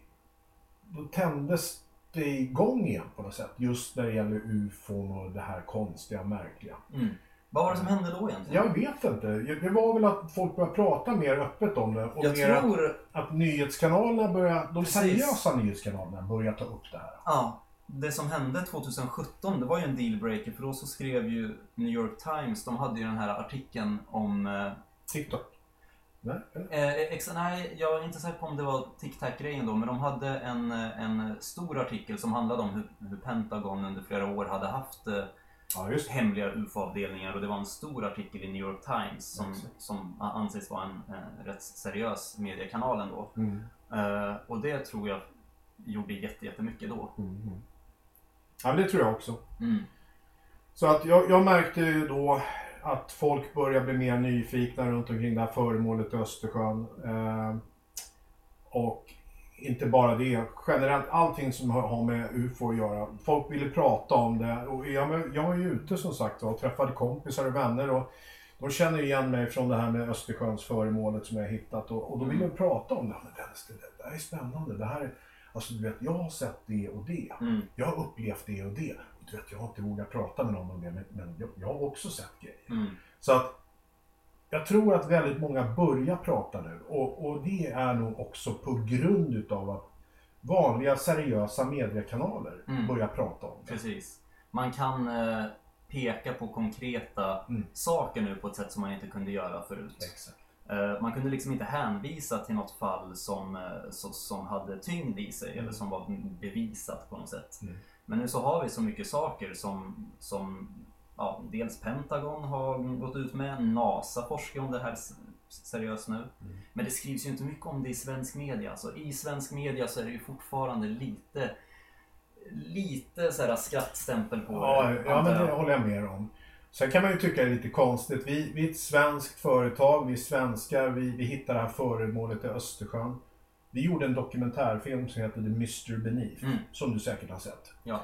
då tändes det igång igen på något sätt. Just när det gäller ufon och det här konstiga, märkliga. Mm. Vad var det som hände då egentligen? Jag vet inte. Det var väl att folk började prata mer öppet om det. Och Jag mer att, tror, att nyhetskanalerna började, de Precis. seriösa nyhetskanalerna började ta upp det här. ja, det som hände 2017, det var ju en dealbreaker för då så skrev ju New York Times, de hade ju den här artikeln om eh, TikTok? Nej? Eh, ex- nej, jag är inte säker på om det var tic-tac-grejen då, men de hade en, eh, en stor artikel som handlade om hur, hur Pentagon under flera år hade haft eh, Ja, hemliga UFO-avdelningar och det var en stor artikel i New York Times som, som anses vara en eh, rätt seriös mediekanal ändå. Mm. Eh, och det tror jag gjorde jätte, jättemycket då. Mm. mm. Ja, det tror jag också. Mm. Så att jag, jag märkte ju då att folk börjar bli mer nyfikna runt omkring det här föremålet i Östersjön. Eh, och inte bara det, generellt allting som har med UFO att göra. Folk ville prata om det och jag, jag var ju ute som sagt och träffade kompisar och vänner och de känner igen mig från det här med Östersjöns föremålet som jag hittat och, och då ville de prata om det. Men Dennis, det, det här är spännande. Det här är, alltså du vet, jag har sett det och det. Mm. Jag har upplevt det och det. Du vet, jag har inte vågat prata med någon om det, men, men jag, jag har också sett grejer. Mm. Så att jag tror att väldigt många börjar prata nu och, och det är nog också på grund utav att vanliga seriösa mediekanaler Mm. börjar prata om det. Precis. Man kan eh, peka på konkreta Mm. saker nu på ett sätt som man inte kunde göra förut. Exakt. Eh, Man kunde liksom inte hänvisa till något fall som, eh, så, som hade tyngd i sig Mm. eller som var bevisat på något sätt. Mm. Men nu så har vi så mycket saker som, som ja, dels Pentagon har gått ut med, NASA forskar om det här seriöst nu. Mm. Men det skrivs ju inte mycket om det i svensk media. Alltså, I svensk media så är det ju fortfarande lite lite så här skrattstämpel på Ja, det. ja men det håller jag med om. Sen kan man ju tycka det är lite konstigt. Vi, vi är ett svenskt företag, vi är svenskar, vi, vi hittar det här föremålet i Östersjön. Vi gjorde en dokumentärfilm som heter The Mystery Beneath, Mm. som du säkert har sett. Ja.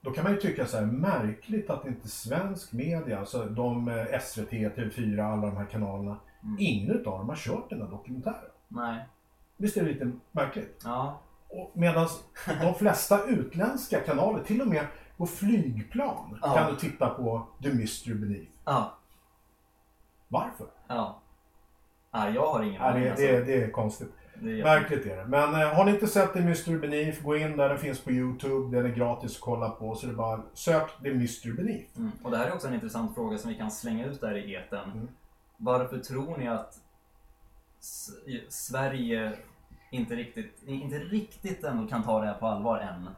Då kan man ju tycka så här märkligt att inte svensk media, alltså de eh, SVT, TV4, alla de här kanalerna, Mm. ingen utav dem har kört den här dokumentären. Nej. Visst är det lite märkligt? Ja. Medan de flesta utländska kanaler, till och med på flygplan, Ja. kan du titta på The Mystery Beneath. Ja. Varför? Ja. Nej, jag har ingen aning. det, alltså. det, det är konstigt. Det Märkligt är det. Men eh, har ni inte sett The Mystery Beneath, gå in där. Den finns på YouTube. Den är gratis att kolla på. Så det är bara sök The Mystery Beneath. Mm. Och det här är också en intressant fråga som vi kan slänga ut där i etern. Mm. Varför tror ni att S- Sverige inte riktigt, inte riktigt ändå kan ta det här på allvar än?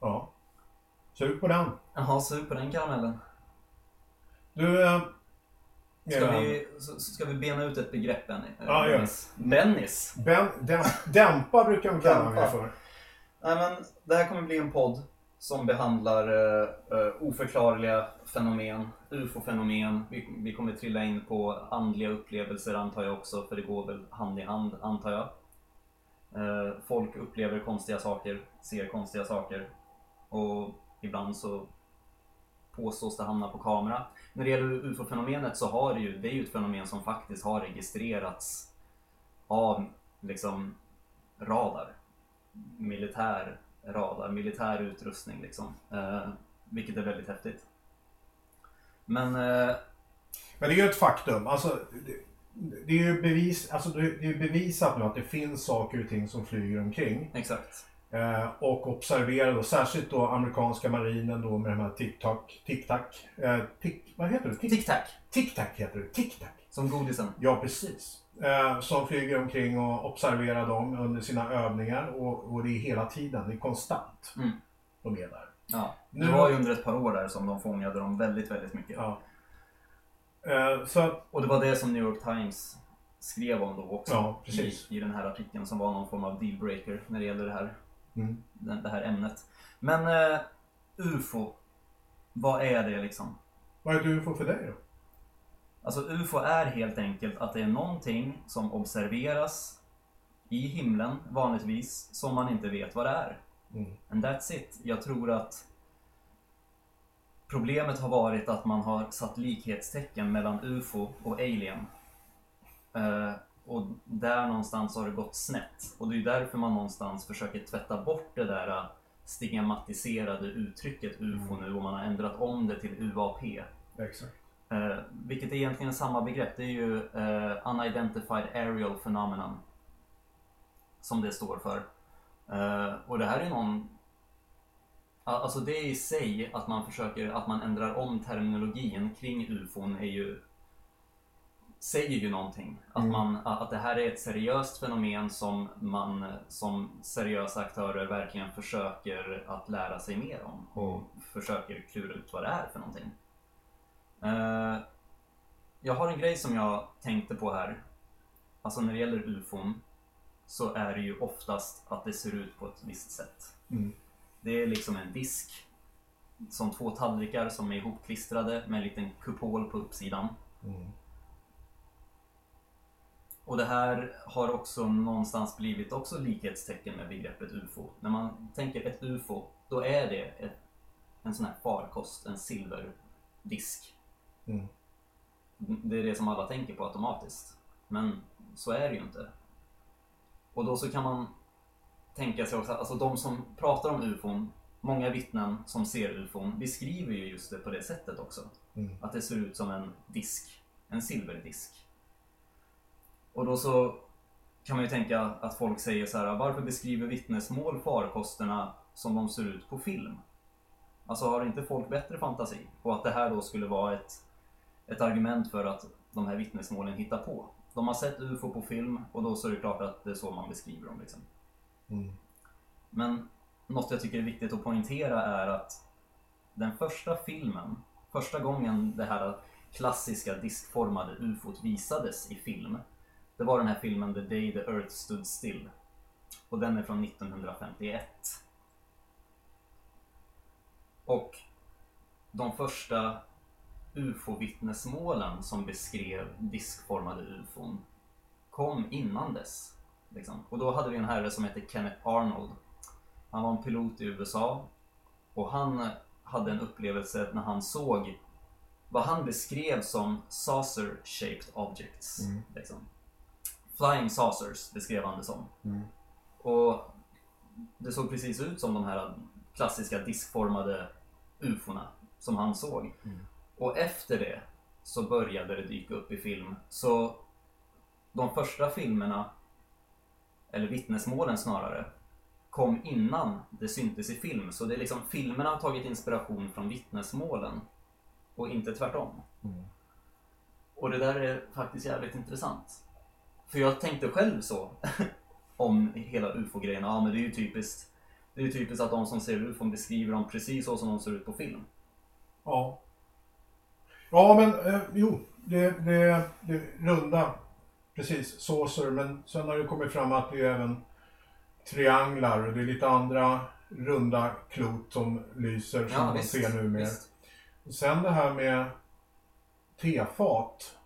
Ja. Sug på den. Jaha, sug på den karamellen. Du... Eh, Ska eh, vi, så- ska vi bena ut ett begrepp, Benny? Eh, Ja? Bennis. Ben, däm, dämpa brukar man kalla mig för. Nej, men det här kommer bli en podd som behandlar eh, eh, oförklarliga fenomen, ufo-fenomen. Vi, vi kommer trilla in på andliga upplevelser antar jag också, för det går väl hand i hand antar jag. Eh, folk upplever konstiga saker, ser konstiga saker och ibland så påstås det hamna på kamera. När det gäller ufo-fenomenet så har det ju, det är ju ett fenomen som faktiskt har registrerats av liksom radar militär radar, militär utrustning liksom. Eh, vilket är väldigt häftigt. Men eh, Men det är ju ett faktum. Alltså, det, det är ju bevis, alltså, det är bevisat nu att det finns saker och ting som flyger omkring. exakt. Eh, och observerade, och särskilt då amerikanska marinen då med de här tic-tac, tic-tac, eh, tic, vad heter det? Tic-tac, Tic-tac heter det, tic-tac. som godisen. Ja, precis. Eh, som flyger omkring och observerar dem under sina övningar och, och det är hela tiden, det är konstant. Mm. De är där. Ja. Nu- Det var ju under ett par år där som de fångade dem väldigt, väldigt mycket. Ja. Eh, så att, Och det var det som New York Times skrev om då också. Ja, precis. I, I den här artikeln som var någon form av dealbreaker när det gäller det här, mm. det här ämnet. Men eh, UFO, vad är det liksom? Vad är ett UFO för dig då? Alltså UFO är helt enkelt att det är någonting som observeras i himlen vanligtvis som man inte vet vad det är. Mm. And that's it. Jag tror att problemet har varit att man har satt likhetstecken mellan UFO och alien. Eh, och där någonstans har det gått snett. Och det är därför man någonstans försöker tvätta bort det där eh, stigmatiserade uttrycket UFO nu och man har ändrat om det till UAP. Exakt. Eh, vilket är egentligen samma begrepp. Det är ju eh, Unidentified Aerial Phenomenon. Som det står för. Eh, och det här är någon... Alltså det i sig, att man försöker, att man ändrar om terminologin kring ufon är ju... Säger ju någonting. Att, Mm. man, att det här är ett seriöst fenomen som man som seriösa aktörer verkligen försöker att lära sig mer om. Och försöker klura ut vad det är för någonting. Eh, jag har en grej som jag tänkte på här. Alltså när det gäller ufon så är det ju oftast att det ser ut på ett visst sätt. Mm. Det är liksom en disk som två tallrikar som är ihopklistrade med en liten kupol på uppsidan. Och det här har också någonstans blivit också likhetstecken med begreppet UFO. När man tänker ett UFO, då är det ett, en sån här farkost, en silverdisk. Mm. Det är det som alla tänker på automatiskt. Men så är det ju inte. Och då så kan man tänka sig också, alltså de som pratar om UFOn, många vittnen som ser UFOn beskriver ju just det på det sättet också. Mm. Att det ser ut som en disk, en silverdisk. Och då så kan man ju tänka att folk säger så här, varför beskriver vittnesmål farkosterna som de ser ut på film? Alltså har inte folk bättre fantasi? Och att det här då skulle vara ett, ett argument för att de här vittnesmålen hittar på. De har sett UFO på film och då så är det klart att det är så man beskriver dem. Liksom. Mm. Men något jag tycker är viktigt att poängtera är att den första filmen, första gången det här klassiska diskformade ufot visades i film, det var den här filmen The Day the Earth Stood Still. Och den är från 1951. Och de första ufo-vittnesmålen som beskrev diskformade ufon kom innan dess. Liksom. Och då hade vi en herre som hette Kenneth Arnold. Han var en pilot i USA och han hade en upplevelse när han såg vad han beskrev som saucer-shaped objects. Mm. Liksom. Flying saucers beskrev han det som. Mm. Och det såg precis ut som de här klassiska diskformade ufona som han såg. Mm. Och efter det så började det dyka upp i film. Så de första filmerna, eller vittnesmålen snarare, kom innan det syntes i film. Så det är liksom, filmerna har tagit inspiration från vittnesmålen och inte tvärtom. Mm. Och det där är faktiskt jävligt intressant. För jag tänkte själv så om hela ufo-grejen. Ja, men det är ju typiskt. Det är ju typiskt att de som ser ufon beskriver dem precis så som de ser ut på film. Ja. Ja, men eh, jo, det, det, det runda, precis, såser. Men sen har det kommit fram att det är även trianglar och det är lite andra runda klot som lyser som man ser nu visst. Och sen det här med tefat.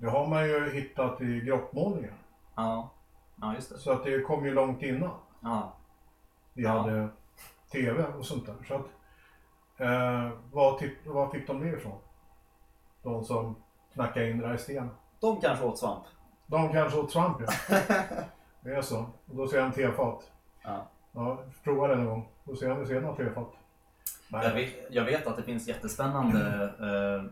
Det har man ju hittat i grottmålningar. Ja. ja, just det. Så att det kom ju långt innan Ja. vi Ja. hade TV och sånt där. Så att, eh, vad, vad fick de det ifrån? De som knackade in det där i sten. De kanske åt svamp. De kanske åt svamp ja. Det är så. Och då ser jag en tefat. Ja. Ja, prova det någon gång. Då ser jag om vi ser något tefat. Jag vet, jag vet att det finns jättespännande eh,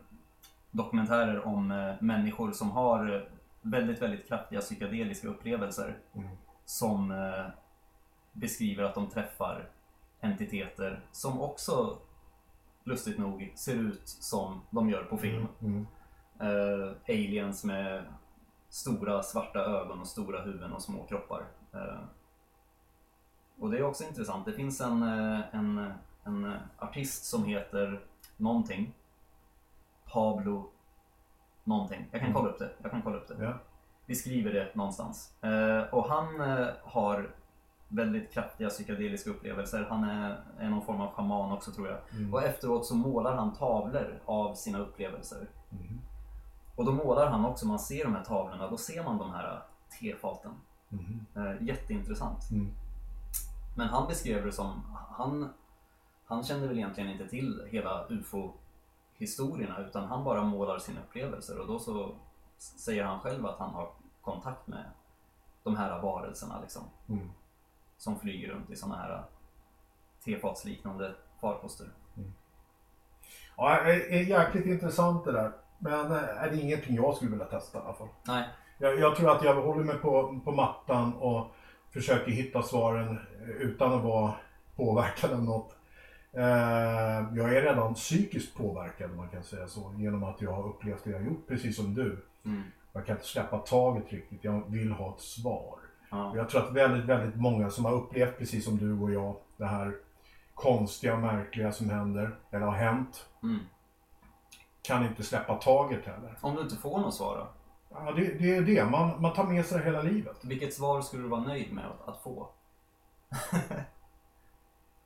dokumentärer om eh, människor som har eh, väldigt, väldigt kraftiga psykedeliska upplevelser Mm. som eh, beskriver att de träffar entiteter som också lustigt nog ser ut som de gör på film. Mm. Eh, aliens med stora svarta ögon och stora huvuden och små kroppar. Eh, och det är också intressant. Det finns en, en, en artist som heter någonting. Pablo någonting. Jag kan kolla upp det. Jag kan kolla upp det. Ja. Vi skriver det någonstans. Eh, och han eh, har väldigt kraftiga psykedeliska upplevelser. Han är, är någon form av schaman också tror jag. Mm. Och efteråt så målar han tavlor av sina upplevelser. Mm. Och då målar han också, man ser de här tavlorna, då ser man de här tefaten. Mm. Eh, jätteintressant. Mm. Men han beskrev det som, han, han kände väl egentligen inte till hela UFO-historierna utan han bara målar sina upplevelser och då så säger han själv att han har kontakt med de här varelserna liksom. Mm. Som flyger runt i sådana här tefatsliknande farkoster. Ja, det är jäkligt intressant det där. Men eh, är det ingenting jag skulle vilja testa i alla fall. Nej, Jag, jag tror att jag håller mig på, på mattan och försöker hitta svaren utan att vara påverkad av något. Eh, jag är redan psykiskt påverkad om man kan säga så. Genom att jag har upplevt det jag har gjort, precis som du. mm. Jag kan inte släppa taget riktigt. Jag vill ha ett svar. ja. Jag tror att väldigt, väldigt många som har upplevt precis som du och jag det här konstiga och märkliga som händer, eller har hänt, Mm. kan inte släppa taget heller. Om du inte får något svar då? Ja, det, det är det. Man, man tar med sig det hela livet. Vilket svar skulle du vara nöjd med att, att få?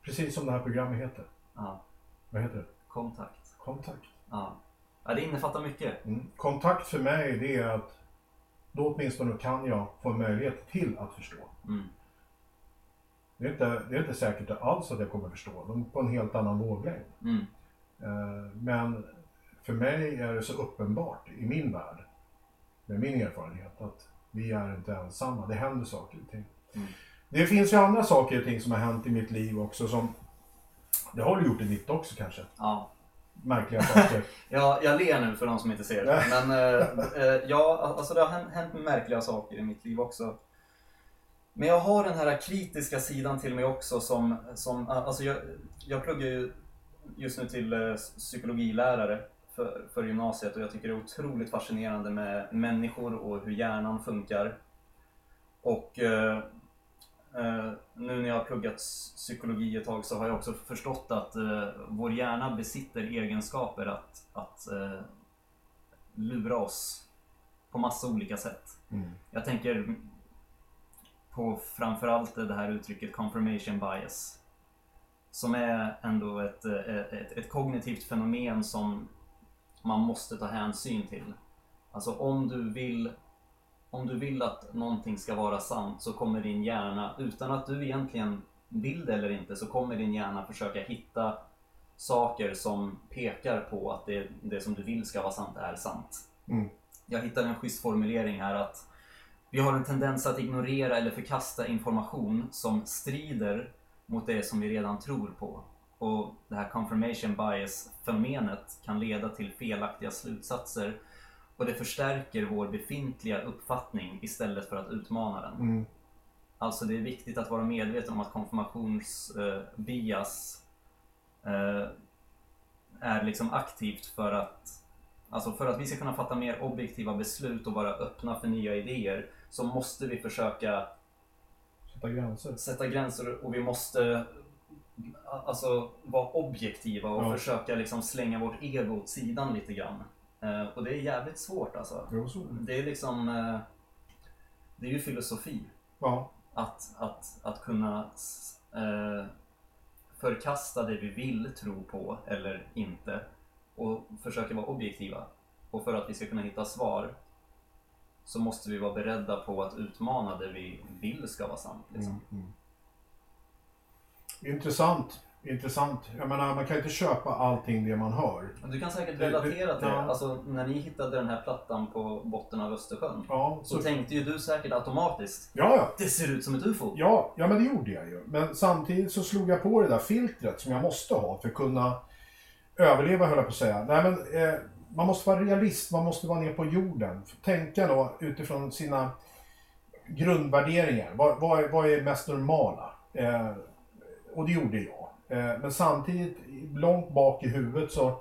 Precis som det här programmet heter. Ja. Vad heter det? Kontakt. Kontakt. Ja. ja, det innefattar mycket. Mm. Kontakt för mig det är att då åtminstone kan jag få möjlighet till att förstå. Mm. Det är inte, det är inte säkert alls att jag kommer förstå. De är på en helt annan våglängd. Mm. Eh, Men för mig är det så uppenbart i min värld, med min erfarenhet, att vi är inte ensamma. Det händer saker och ting. Mm. Det finns ju andra saker och ting som har hänt i mitt liv också som, det har du gjort i ditt också kanske, Ja. märkliga saker. Ja, jag ler nu för de som inte ser det. Men eh, eh, ja, alltså det har hänt, märkliga saker i mitt liv också. Men jag har den här kritiska sidan till mig också som, som alltså jag, jag pluggar ju just nu till eh, psykologilärare för, för gymnasiet och jag tycker det är otroligt fascinerande med människor och hur hjärnan funkar. Och eh, nu när jag har pluggat psykologi ett tag så har jag också förstått att eh, vår hjärna besitter egenskaper att, att eh, lura oss på massa olika sätt. Mm. Jag tänker på framförallt det här uttrycket confirmation bias. Som är ändå ett, eh, ett, ett kognitivt fenomen som man måste ta hänsyn till. Alltså om du vill om du vill att någonting ska vara sant så kommer din hjärna, utan att du egentligen vill det eller inte, så kommer din hjärna försöka hitta saker som pekar på att det, det som du vill ska vara sant är sant. Mm. Jag hittade en schysst formulering här att vi har en tendens att ignorera eller förkasta information som strider mot det som vi redan tror på. Och det här confirmation bias-fenomenet kan leda till felaktiga slutsatser och det förstärker vår befintliga uppfattning istället för att utmana den. Mm. Alltså det är viktigt att vara medveten om att konfirmationsbias eh, är liksom aktivt för att Alltså för att vi ska kunna fatta mer objektiva beslut och vara öppna för nya idéer så måste vi försöka Sätta gränser. sätta gränser och vi måste alltså, vara objektiva och Ja. försöka liksom slänga vårt ego åt sidan lite grann. Eh, och det är jävligt svårt alltså. Jo, så. Det är liksom, eh, det är ju filosofi. Ja. Att, att, att kunna eh, förkasta det vi vill tro på eller inte och försöka vara objektiva. Och för att vi ska kunna hitta svar så måste vi vara beredda på att utmana det vi vill ska vara sant. Liksom. Mm, mm. Intressant. Intressant. Jag menar, man kan inte köpa allting det man hör. Du kan säkert relatera till det. ja. Alltså, när ni hittade den här plattan på botten av Östersjön Ja, så så, tänkte ju du säkert automatiskt ja, ja. Det ser ut som ett UFO. Ja, ja, men det gjorde jag ju. Men samtidigt så slog jag på det där filtret som jag måste ha för att kunna överleva, höll jag på att säga. Nej, men, eh, man måste vara realist, man måste vara ner på jorden. Tänka då utifrån sina grundvärderingar. Vad, vad, är, vad är mest normala? Eh, och det gjorde jag. Eh, men samtidigt, långt bak i huvudet så...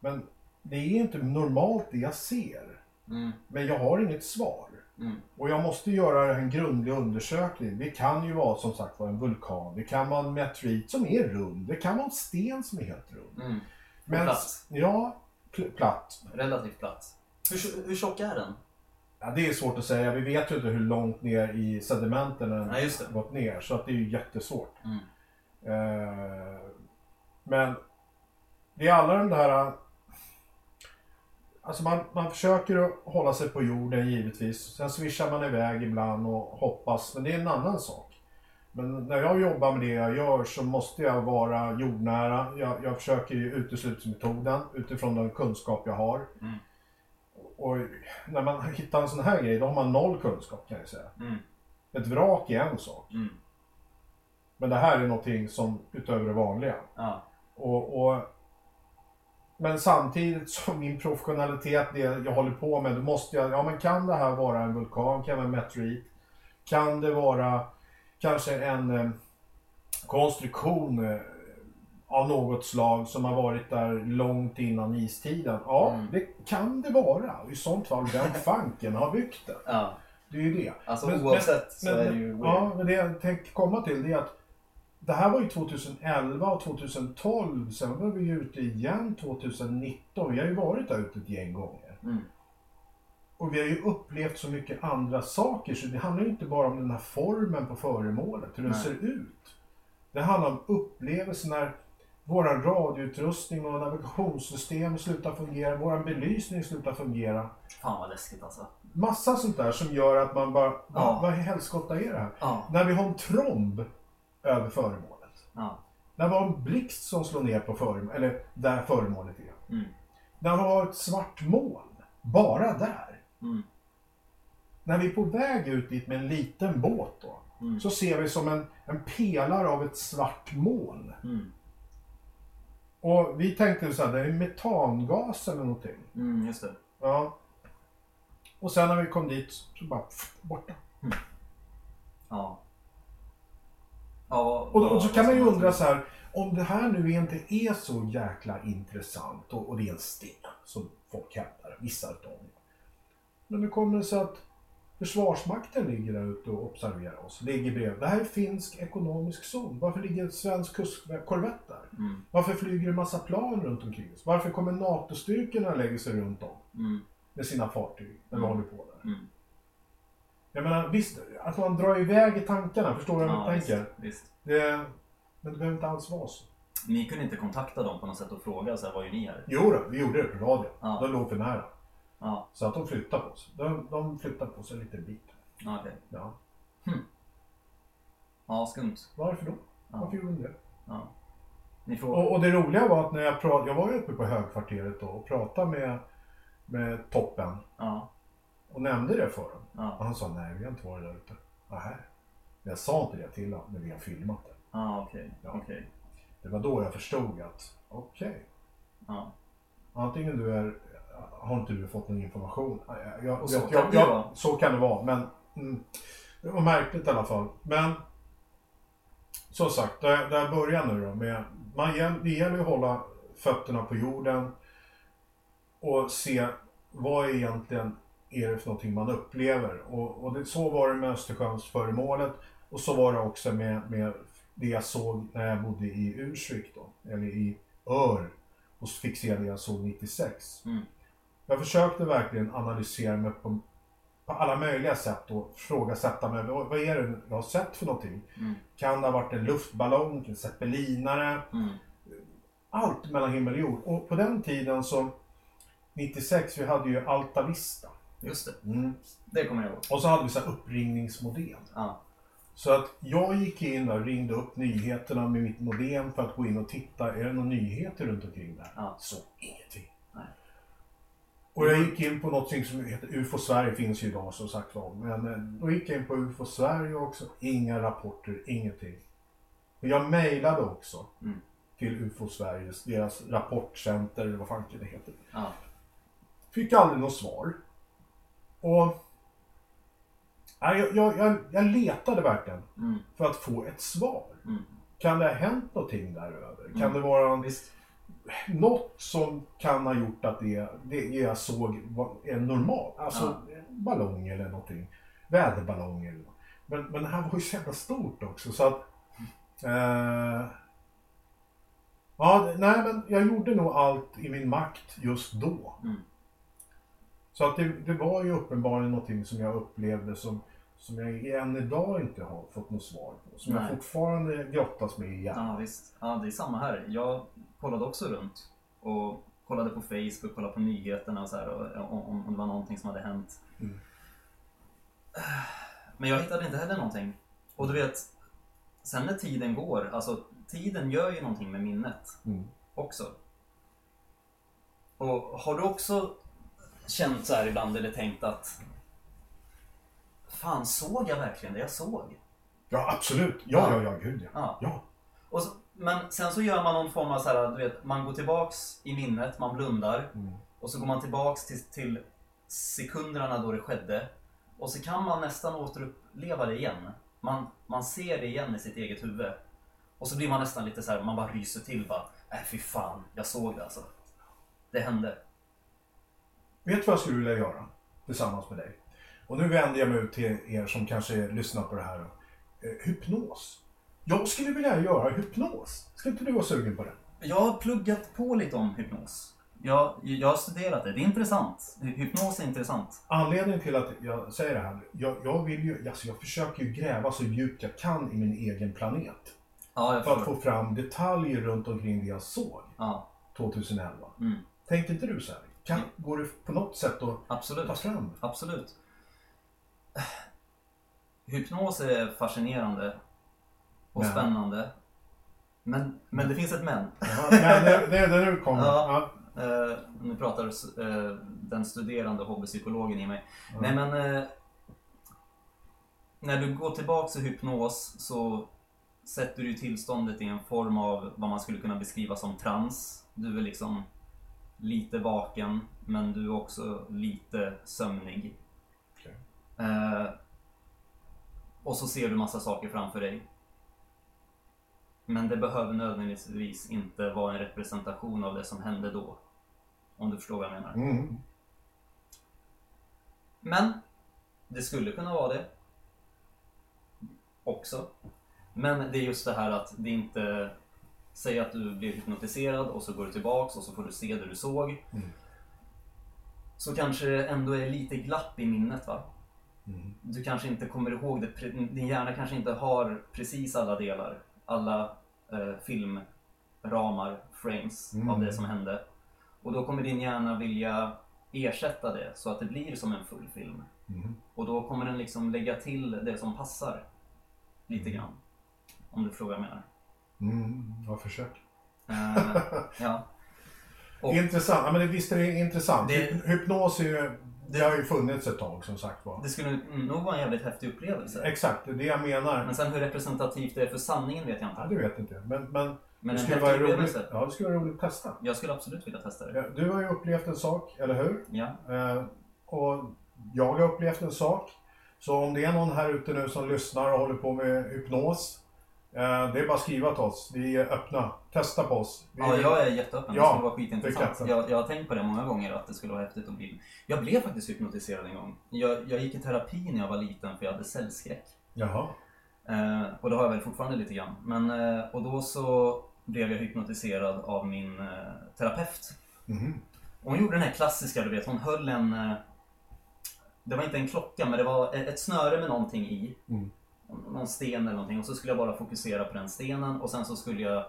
Men det är inte normalt det jag ser. Mm, Men jag har inget svar. mm, Och jag måste göra en grundlig undersökning. Det kan ju vara som sagt vara en vulkan. Det kan vara en meteorit som är rund. Det kan vara en sten som är helt rund. mm. Men, platt. Ja, pl- platt. Relativt platt. Hur, hur tjock är den? Ja, det är svårt att säga. Vi vet ju inte hur långt ner i sedimenten den det. gått ner. Så att det är ju jättesvårt. Mm. Eh, men det är alla de där... Alltså man, man försöker att hålla sig på jorden givetvis. Sen swishar man iväg ibland och hoppas. Men det är en annan sak. Men när jag jobbar med det jag gör så måste jag vara jordnära. Jag, jag försöker ju uteslutsmetoden utifrån den kunskap jag har. Mm. Och när man hittar en sån här grej, då har man noll kunskap kan jag säga. Mm. Ett vrak är en sak. Mm. Men det här är någonting som utöver det vanliga. Ja. Och, och, men samtidigt som min professionalitet, det jag håller på med, då måste jag, ja men kan det här vara en vulkan, kan det vara en meteorit? Kan det vara kanske en eh, konstruktion eh, av något slag som har varit där långt innan istiden? Ja, Mm. det kan det vara. I sånt fall, vem fanken har byggt den? ja. Det är ju det. Alltså Men- oavsett så Men, är det ju weird. ja, men det jag tänkte komma till det är att det här var ju 2011 och 2012. Sen var vi ju ute igen 2019. Vi har ju varit där ute ett gäng gånger. Mm. Och vi har ju upplevt så mycket andra saker så det handlar ju inte bara om den här formen på föremålet, hur den Nej. ser ut. Det handlar om upplevelsen när våran radioutrustning och navigationssystem slutar fungera, våran belysning slutar fungera. Fan vad läskigt alltså. Massa sånt där som gör att man bara, Ja. vad i helskotta är det här? Ja. När vi har en tromb över föremålet. Ja. Vi har en blixt som slår ner på föremålet, eller där föremålet är. Mm. Vi har ett svart moln, bara där. Mm. När vi är på väg ut dit med en liten båt då, Mm. så ser vi som en, en pelare av ett svart moln. Mm. Och vi tänkte så här, det är metangas eller någonting. Mm, just det. Ja. Och sen när vi kom dit så bara pff, borta. Ja. Ja, Och, vad- och så kan man ju undra så här, om det här nu inte är så jäkla intressant och, och det är en sten som folk hävdar, vissa utav dem. Men hur kommer det sig att Försvarsmakten ligger där ute och observerar oss, ligger bredvid. Det här är finsk ekonomisk zon. Varför ligger en svensk kustkorvett där? Mm. Varför flyger en massa plan runt omkring oss? Varför kommer NATO-styrkorna lägger sig runt om Mm. med sina fartyg när vi Mm. håller på där? Jag menar, visst, att man drar iväg i tankarna, förstår du vad Ja, jag visst, tänker? visst. Det, men det behöver inte alls vara så. Ni kunde inte kontakta dem på något sätt och fråga så här, vad gör ni här? Jo då, vi gjorde det på radio. Ja. De låg för nära. Ja, Så att de flyttade på sig. De, de flyttade på sig en liten bit. ja, okej. Ja. Ja, skumt. Varför då? Ja. Varför gjorde de det? Ja. Ni får... Och, och det roliga var att när jag pratade, jag var ju uppe på högkvarteret då och pratade med, med toppen Ja, och nämnde det för. Och ja, han sa nej, vi har inte varit där ute. Nähä. Men jag sa inte det till honom när vi har filmat det. ja, okej. Ja. Okej. Det var då jag förstod att, okej. Ja. Antingen du är, har inte du fått någon information. Jag, jag, Och så jag, kan jag, det jag, vara. Så kan det vara, men mm, det var märkligt i alla fall. Men som sagt, där, där börjar nu då med, man, det gäller att hålla fötterna på jorden och se vad egentligen är det för någonting man upplever. Och, och det, så var det med Östersjöns föremålet och så var det också med, med det jag såg när jag bodde i Ursvik då, eller i Ör, och så fick se det jag såg 96. Mm. Jag försökte verkligen analysera mig på, på alla möjliga sätt och frågasätta mig. Vad, vad är det jag har sett för någonting? Mm. Kan det ha varit en luftballong, en zeppelinare? Mm. Allt mellan himmel och jord. Och på den tiden så, 96, vi hade ju Alta Vista. Just det, Mm. det kommer jag ihåg. Och så hade vi så här uppringningsmodem. Ja. Så att jag gick in och ringde upp nyheterna med mitt modem för att gå in och titta. Är det några nyheter runt omkring där? Ja. Så ingenting. Nej. Och jag gick in på något som heter UFO Sverige, finns ju idag som sagt var. Men eh, då gick jag in på UFO Sverige också. Inga rapporter, ingenting. Och jag mejlade också Mm. till UFO Sveriges, deras rapportcenter eller vad fan det heter. Ja. Fick aldrig något svar. Och... Nej, jag, jag, jag, letade verkligen Mm. för att få ett svar. Mm. Kan det ha hänt någonting däröver? Kan Mm. det vara en, Visst. något som kan ha gjort att det, det jag såg var en normal, alltså en ballong eller någonting. Väderballong eller något. Men, men det här var ju så jävla stort också så att... Eh, ja, nej men jag gjorde nog allt i min makt just då. Mm. Så att det, det var ju uppenbarligen någonting som jag upplevde som, som jag än idag inte har fått något svar på. Som jag Nej. fortfarande grottas med igen. Ja, visst. Ja, det är samma här. Jag kollade också runt och kollade på Facebook, kollade på nyheterna och så här, och, om, om det var någonting som hade hänt. Mm. Men jag hittade inte heller någonting. Och du vet, sen när tiden går, alltså tiden gör ju någonting med minnet Mm. också. Och har du också känt så här ibland eller tänkt att Fan, såg jag verkligen det jag såg? Ja, absolut. Ja, ja, Ja. ja, gud ja. Ja. Ja. Och så, men sen så gör man någon form av så här, du vet, man går tillbaks i minnet, man blundar Mm. och så går man tillbaks till, till sekunderna då det skedde och så kan man nästan återuppleva det igen. Man, man ser det igen i sitt eget huvud. Och så blir man nästan lite så här, man bara ryser till bara, äh fy fan, jag såg det alltså. Det hände. Vet du vad jag skulle vilja göra tillsammans med dig? Och nu vänder jag mig ut till er som kanske lyssnar på det här. Eh, hypnos. Jag skulle vilja göra hypnos. Ska inte du vara sugen på det? Jag har pluggat på lite om hypnos. Jag, jag har studerat det, det är intressant. Hypnos är intressant. Anledningen till att jag säger det här. Jag, jag vill ju, alltså jag försöker ju gräva så djupt jag kan i min egen planet. Ja, För att få fram detaljer runt omkring det jag såg Ja, 2011. mm, Tänkte inte du så här? Kan, går det på något sätt att absolut. ta fram? Absolut. Hypnos är fascinerande och Men. spännande. Men, men det finns ett men. Ja, men det, det är där du kommer. Ja. Ja. Eh, nu pratar eh, den studerande hobbypsykologen i mig. Ja. Nej men eh, när du går tillbaks i hypnos så sätter du tillståndet i en form av vad man skulle kunna beskriva som trans. Du är liksom lite vaken men du är också lite sömnig. Okej. Eh, och så ser du massa saker framför dig. Men det behöver nödvändigtvis inte vara en representation av det som hände då. Om du förstår vad jag menar. Mm. Men det skulle kunna vara det. Också. Men det är just det här att det inte... Säg att du blir hypnotiserad och så går du tillbaks och så får du se det du såg. Mm. Så kanske det ändå är lite glapp i minnet va? Mm. Du kanske inte kommer ihåg det. Din hjärna kanske inte har precis alla delar. Alla eh, filmramar, frames Mm. av det som hände. Och då kommer din hjärna vilja ersätta det så att det blir som en full film. Mm. Och då kommer den liksom lägga till det som passar. Lite grann. Om du frågar vad jag menar. Mm. Jag försöker. Eh, ja. Och- Intressant. Ja, men det, visst är det intressant. Det- Hyp- Hypnos är ju, det har ju funnits ett tag som sagt var. Det skulle nog vara en jävligt häftig upplevelse. Exakt, det är det jag menar. Men sen hur representativt det är för sanningen vet jag Ja, inte. det vet jag inte. Men, men, Men det skulle vara roligt. Ja, det skulle vara roligt att testa. Jag skulle absolut vilja testa det. Ja, Du har ju upplevt en sak, eller hur? Ja. Eh, och jag har upplevt en sak. Så om det är någon här ute nu som lyssnar och håller på med hypnos. Eh, det är bara att skriva till oss. Vi är öppna. Testa på oss. Vi, Ja, jag är jätteöppen. Ja, det skulle vara skitintressant. Jag, jag har tänkt på det många gånger att det skulle vara häftigt att bli... Jag blev faktiskt hypnotiserad en gång. Jag, jag gick i terapi när jag var liten för jag hade cellskräck. Jaha. Eh, och det har jag väl fortfarande lite grann. Men, eh, och då så blev jag hypnotiserad av min eh, terapeut. Och hon gjorde den här klassiska, du vet, hon höll en... eh, Det var inte en klocka, men det var ett ett snöre med någonting i. Mm. Någon sten eller någonting. Och så skulle jag bara fokusera på den stenen och sen så skulle jag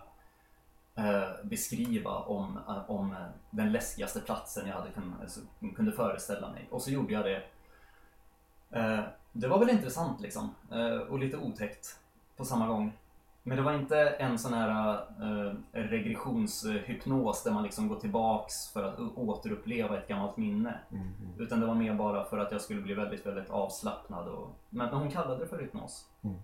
eh, beskriva om, eh, om eh, den läskigaste platsen jag hade kun, alltså, kunde föreställa mig. Och så gjorde jag det. Eh, det var väl intressant liksom. Eh, och lite otäckt på samma gång. Men det var inte en sån här eh, regressionshypnos där man liksom går tillbaks för att återuppleva ett gammalt minne. Mm. Utan det var mer bara för att jag skulle bli väldigt, väldigt avslappnad. Och... Men, men hon kallade det för hypnos. Mm.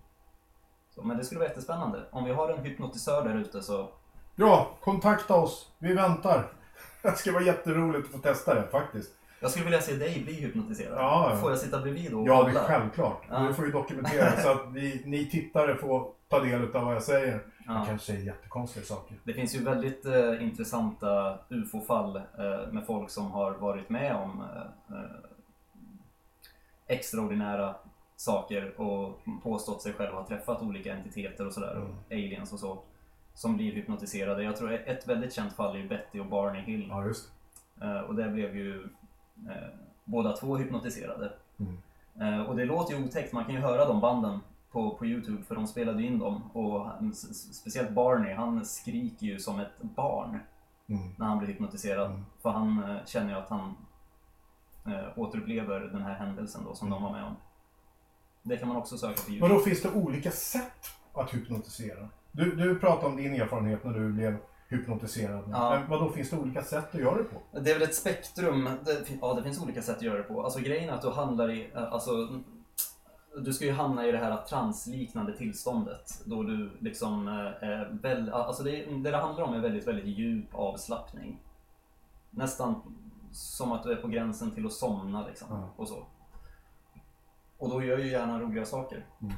Så, men det skulle vara jättespännande. Om vi har en hypnotisör där ute så... Ja, kontakta oss. Vi väntar. Det ska vara jätteroligt att få testa det faktiskt. Jag skulle vilja se dig bli hypnotiserad. Ja, ja. Får jag sitta bredvid och Ja, det är självklart. Ja. Det får vi dokumentera så att vi, ni tittare får ta del av vad jag säger. Jag Ja. kanske säger jättekonstiga saker. Det finns ju väldigt eh, intressanta UFO-fall eh, med folk som har varit med om eh, eh, extraordinära saker och påstått sig själva ha träffat olika entiteter och sådär, Mm. och aliens och så, som blir hypnotiserade. Jag tror ett väldigt känt fall är Betty och Barney Hill. Ja, just Eh, och där blev ju eh, båda två hypnotiserade. Mm. Och det låter ju otäckt, man kan ju höra de banden på, på Youtube för de spelade in dem. Och han, speciellt Barney, han skriker ju som ett barn Mm. när han blir hypnotiserad. Mm. För han eh, känner ju att han eh, återupplever den här händelsen då som de var med om. Det kan man också söka på Men Youtube. då finns det olika sätt att hypnotisera. Du, du pratade om din erfarenhet när du blev hypnotiserad. Ja. Men vad då finns det olika sätt att göra det på? Det är väl ett spektrum. Det, ja, det finns olika sätt att göra det på. Alltså grejen är att du handlar i, eh, alltså, du ska ju hamna i det här transliknande tillståndet. Då du liksom, eh, är väl, alltså det, det det handlar om är väldigt, väldigt djup avslappning. Nästan som att du är på gränsen till att somna liksom. Ja. Och så. Och då gör ju hjärnan roliga saker. Mm.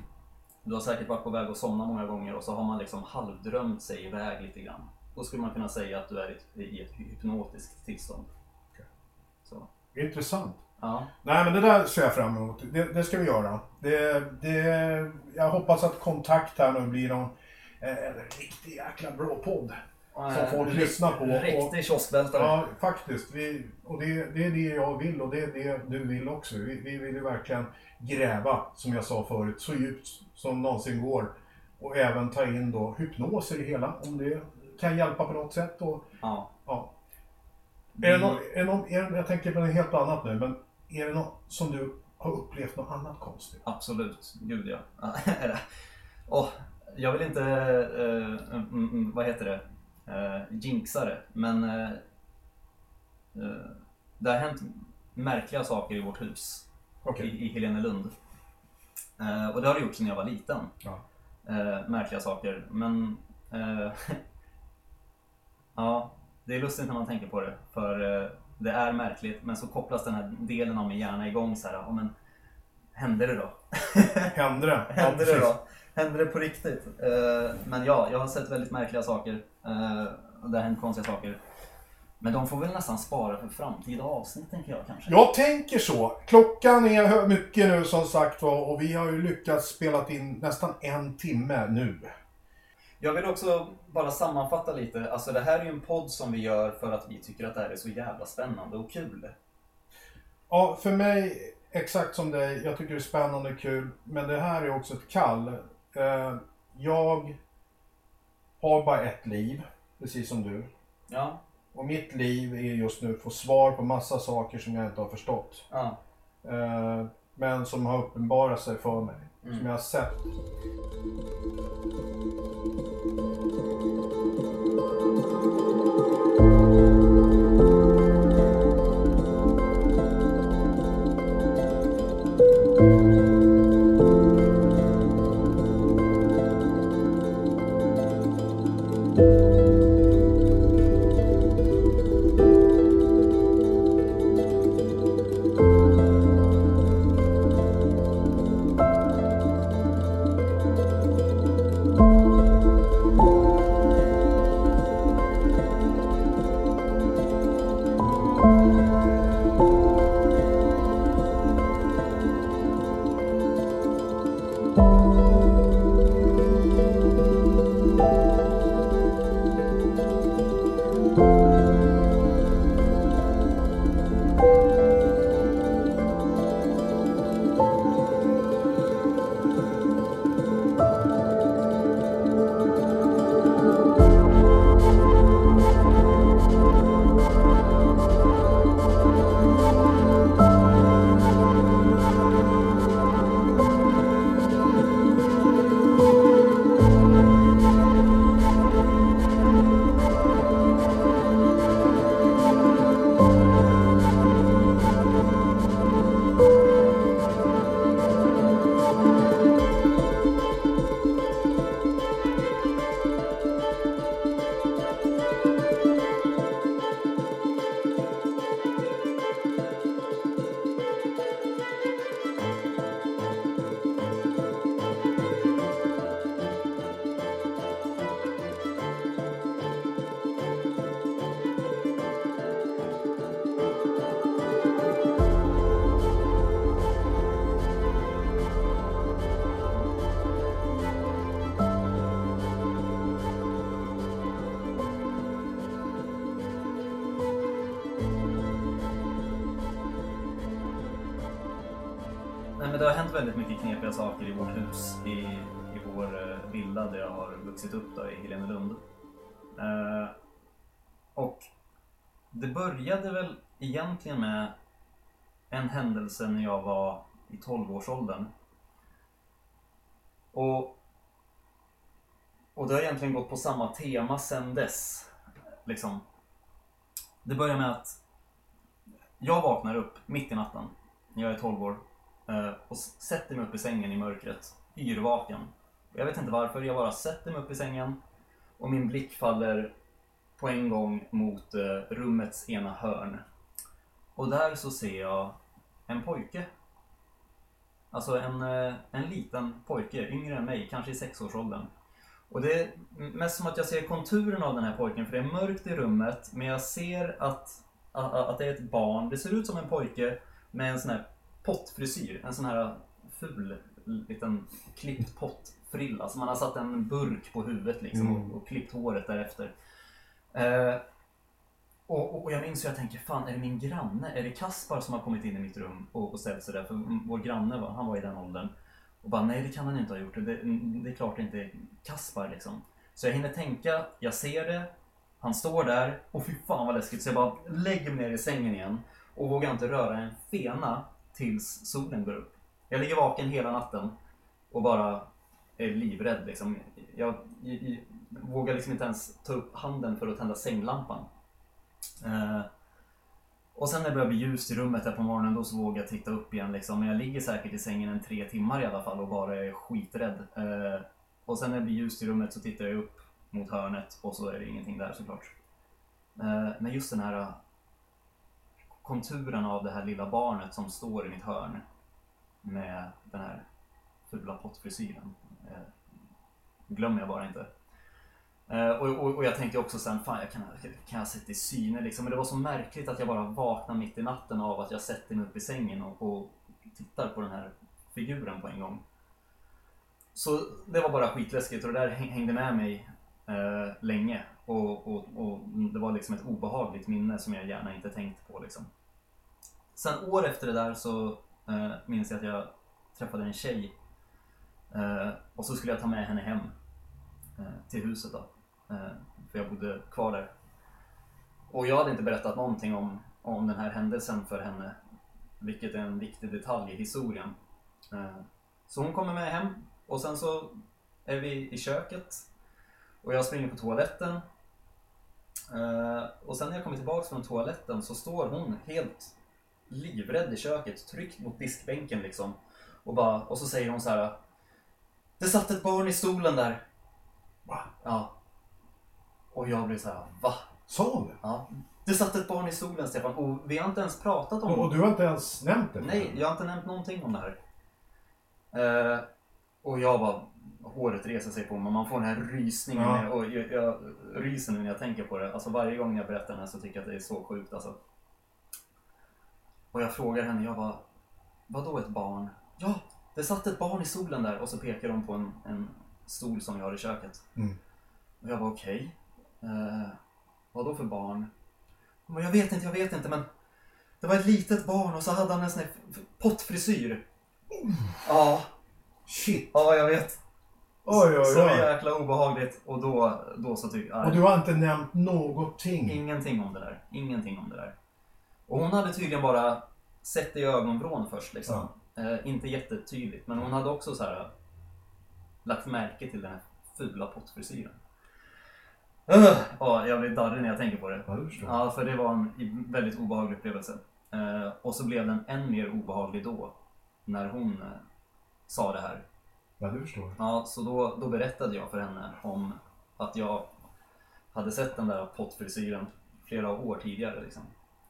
Du har säkert varit på väg att somna många gånger och så har man liksom halvdrömt sig iväg lite grann. Då skulle man kunna säga att du är i ett, i ett hypnotiskt tillstånd. Så. Intressant. Ja. Nej, men det där ser jag fram emot. Det, det ska vi göra. Det, det, jag hoppas att kontakt här nu blir någon eh, en riktig jäkla bra podd. Som folk lyssnar på. Och, Riktig kioskvältare. ja, faktiskt. Vi, och det, det är det jag vill och det är det du vill också. Vi, vi vill ju verkligen gräva, som jag sa förut, så djupt som någonsin går. Och även ta in då hypnos i hela, om det kan hjälpa på något sätt. Och, Ja. ja. Är det någon, är det någon, är det, jag tänker på något helt annat nu, men är det något som du har upplevt något annat konstigt? Absolut, gud ja. Åh, jag vill inte, eh, mm, mm, vad heter det, uh, jinxa det, men eh, eh, det har hänt märkliga saker i vårt hus Okej. i, i Helenelund. Eh, och det har det gjort sedan jag var liten. Ja. Eh, märkliga saker, men eh, ja, det är lustigt när man tänker på det. För eh, det är märkligt, men så kopplas den här delen av min hjärna igång så här, ja men hände det då? Hände det? Ja, Hände det då? Hände det på riktigt? Eh, men ja, jag har sett väldigt märkliga saker. Eh, det har hänt konstiga saker. Men de får väl nästan spara för framtida avsnitt, tänker jag kanske. Jag tänker så. Klockan är mycket nu som sagt var och vi har ju lyckats spela in nästan en timme nu. Jag vill också bara sammanfatta lite. Alltså det här är ju en podd som vi gör för att vi tycker att det här är så jävla spännande och kul. Ja, för mig, exakt som dig, jag tycker det är spännande och kul. Men det här är också ett kall. Eh, Jag har bara ett liv, precis som du. Ja. Och mitt liv är just nu att få svar på massa saker som jag inte har förstått. Ja. Eh, Men som har uppenbarat sig för mig. Mm. Som jag har sett. Märkliga saker i vårt hus, i, i vår eh, villa där jag har vuxit upp då, i Helenelund. Eh, och det började väl egentligen med en händelse när jag var i 12-årsåldern. Och, och det har egentligen gått på samma tema sedan dess. Liksom. Det börjar med att jag vaknar upp mitt i natten, när jag är 12 år, Eh, och sätter mig upp i sängen i mörkret, yrvaken. Jag vet inte varför, jag bara sätter mig upp i sängen och min blick faller på en gång mot eh, rummets ena hörn. Och där så ser jag en pojke. Alltså en, eh, en liten pojke, yngre än mig, kanske i sexårsåldern. Och det är mest som att jag ser konturen av den här pojken, för det är mörkt i rummet, men jag ser att, att, att det är ett barn. Det ser ut som en pojke med en sån här pottfrisyr, en sån här ful liten klippt pottfrilla. Så man har satt en burk på huvudet liksom Mm. och, och klippt håret därefter. Eh, och, och, jag minns hur jag tänker, fan är det min granne? Är det Kaspar som har kommit in i mitt rum och, och ställt sig där? För vår granne var, han var i den åldern. Och bara, nej det kan han inte ha gjort. Det, det är klart det inte är Kaspar liksom. Så jag hinner tänka, jag ser det, han står där och fy fan vad läskigt. Så jag bara lägger mig ner i sängen igen och vågar inte röra en fena tills solen går upp. Jag ligger vaken hela natten och bara är livrädd liksom. Jag, jag, jag vågar liksom inte ens ta upp handen för att tända sänglampan. Eh, och sen när det börjar bli ljust i rummet där på morgonen då så vågar jag titta upp igen liksom. Men jag ligger säkert i sängen en tre timmar i alla fall och bara är skiträdd. Eh, och sen när det blir ljust i rummet så tittar jag upp mot hörnet och så är det ingenting där såklart. Eh, men just den här konturen av det här lilla barnet som står i mitt hörn med den här fula pottfrisyren. Eh, glömmer jag bara inte. Eh, och, och, och jag tänkte också sen, fan jag kan, kan jag sätta i syne liksom. Men det var så märkligt att jag bara vaknade mitt i natten av att jag sätter mig upp i sängen och, och tittar på den här figuren på en gång. Så det var bara skitläskigt och det där hängde med mig eh, länge. Och, och, och det var liksom ett obehagligt minne som jag gärna inte tänkt på liksom. Sen år efter det där så eh, minns jag att jag träffade en tjej. Eh, och så skulle jag ta med henne hem eh, till huset då. Eh, för jag bodde kvar där. Och jag hade inte berättat någonting om, om den här händelsen för henne. Vilket är en viktig detalj i historien. Eh, så hon kommer med hem och sen så är vi i köket. Och jag springer på toaletten. Eh, och sen när jag kommer tillbaks från toaletten så står hon helt livrädd i köket, tryckt mot diskbänken liksom. Och, bara, och så säger hon så här. Det satt ett barn i stolen där. Va? Ja. Och jag blir så här, va? Sa hon det? Ja. Det satt ett barn i stolen Stefan och vi har inte ens pratat om Och, och du har inte ens nämnt det? Nej, jag har inte nämnt någonting om det här. Eh, och jag bara, håret reser sig på mig. Man får den här rysningen. Ja. Och jag, jag ryser nu när jag tänker på det. Alltså varje gång jag berättar den här så tycker jag att det är så sjukt alltså. Och jag frågar henne, jag bara, vadå ett barn? Ja, det satt ett barn i stolen där. Och så pekar de på en, en stol som vi har i köket. Mm. Och jag bara, okej. Eh, vadå för barn? Hon bara, jag vet inte, jag vet inte men det var ett litet barn och så hade han en sån här pottfrisyr. Ja, Shit! ja jag vet. Oj, oj, Så oj. jäkla obehagligt. Och då, då så tycker jag... Och du har inte nämnt någonting? Ingenting om det där. Ingenting om det där. Och hon hade tydligen bara sett det i ögonvrån först liksom. Eh, inte jättetydligt. Men hon hade också så här lagt märke till den här fula pottfrisyren. Uh, ja, jag blir darrig när jag tänker på det. Ja. Ja, för det var en väldigt obehaglig upplevelse. Eh, och så blev den än mer obehaglig då, när hon eh, sa det här. Ja, du förstår. Ja, så då, då berättade jag för henne om att jag hade sett den där pottfrisyren flera år tidigare. Liksom.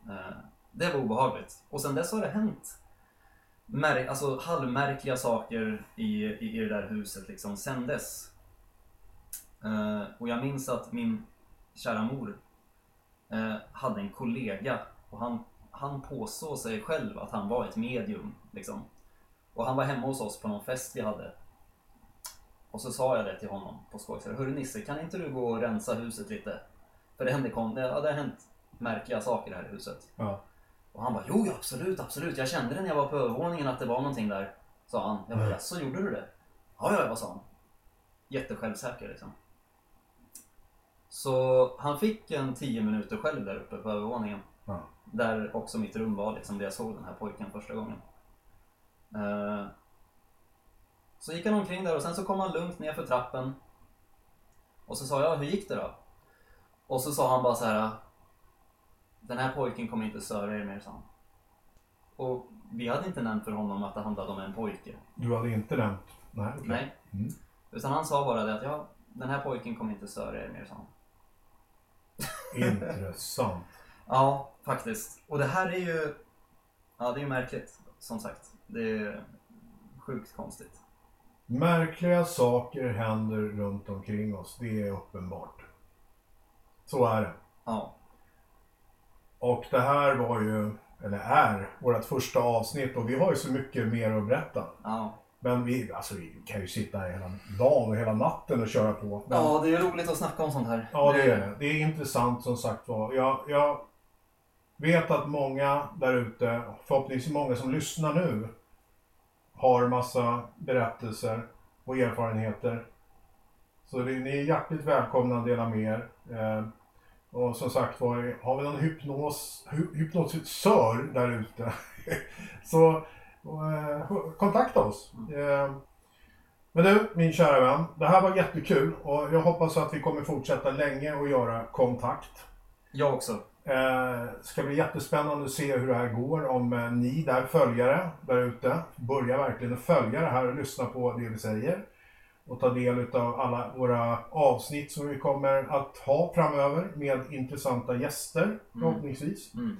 Eh, det var obehagligt. Och sen dess har det hänt mär- alltså, halvmärkliga saker i, i, i det där huset liksom, sen dess. Eh, och jag minns att min kära mor eh, hade en kollega och han, han påstod sig själv att han var ett medium. Liksom. Och han var hemma hos oss på någon fest vi hade. Och så sa jag det till honom på skoj. så Hörru Nisse, kan inte du gå och rensa huset lite? För det, hände det, ja, det har hänt märkliga saker i här huset. Ja. Och han bara, jo absolut, absolut. Jag kände det när jag var på övervåningen att det var någonting där. sa han. Jag bara, jaså, gjorde du det? Ja, ja, vad sa han? Jättesjälvsäker liksom. Så han fick en 10 minuter själv där uppe på övervåningen. Ja. Där också mitt rum var, liksom, där jag såg den här pojken första gången. Eh, så gick han omkring där och sen så kom han lugnt ner för trappen. Och så sa jag, hur gick det då? Och så sa han bara så här. Den här pojken kommer inte störa er mer, sa han. Och vi hade inte nämnt för honom att det handlade om en pojke. Du hade inte nämnt? Nej. okej. Nej. Mm. Utan han sa bara det att ja, den här pojken kommer inte störa er mer, sa han. Intressant. Ja, faktiskt. Och det här är ju... Ja, det är ju märkligt, som sagt. Det är sjukt konstigt. Märkliga saker händer runt omkring oss, det är uppenbart. Så är det. Ja, Och det här var ju, eller är, vårt första avsnitt och vi har ju så mycket mer att berätta. ja. Men vi, alltså, vi kan ju sitta här hela dagen och hela natten och köra på. Men, Ja, det är roligt att snacka om sånt här. ja, det är det. Det är intressant som sagt var. Jag, jag vet att många där ute, förhoppningsvis många som lyssnar nu, har massa berättelser och erfarenheter. Så det, ni är hjärtligt välkomna att dela med er. Eh, och som sagt var, har vi någon hypnos, hy, hypnotisör där ute så eh, kontakta oss. Eh, men du, min kära vän, det här var jättekul och jag hoppas att vi kommer fortsätta länge och göra kontakt. Jag också. Eh, ska bli jättespännande att se hur det här går om eh, ni där följare där ute börjar verkligen att följa det här och lyssna på det vi säger och ta del av alla våra avsnitt som vi kommer att ha framöver med intressanta gäster förhoppningsvis. Mm.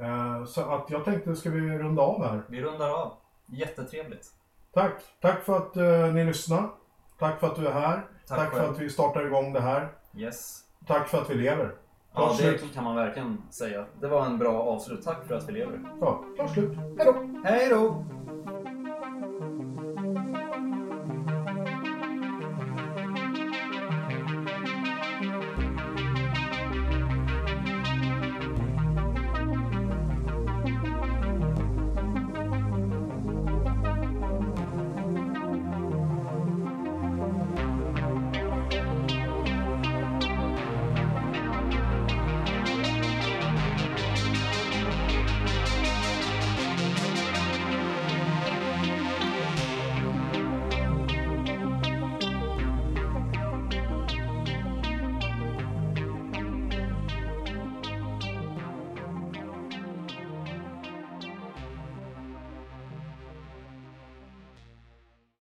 Eh, så att jag tänkte, ska vi runda av här? Vi rundar av. Jättetrevligt. Tack! Tack för att eh, ni lyssnar. Tack för att du är här. Tack Tack, för att vi startar igång det här. Yes. Tack för att vi lever. Ja, det kan man verkligen säga. Det var en bra avslut. Tack för att vi lever. Ja, klart slut. Hej då! Hej då!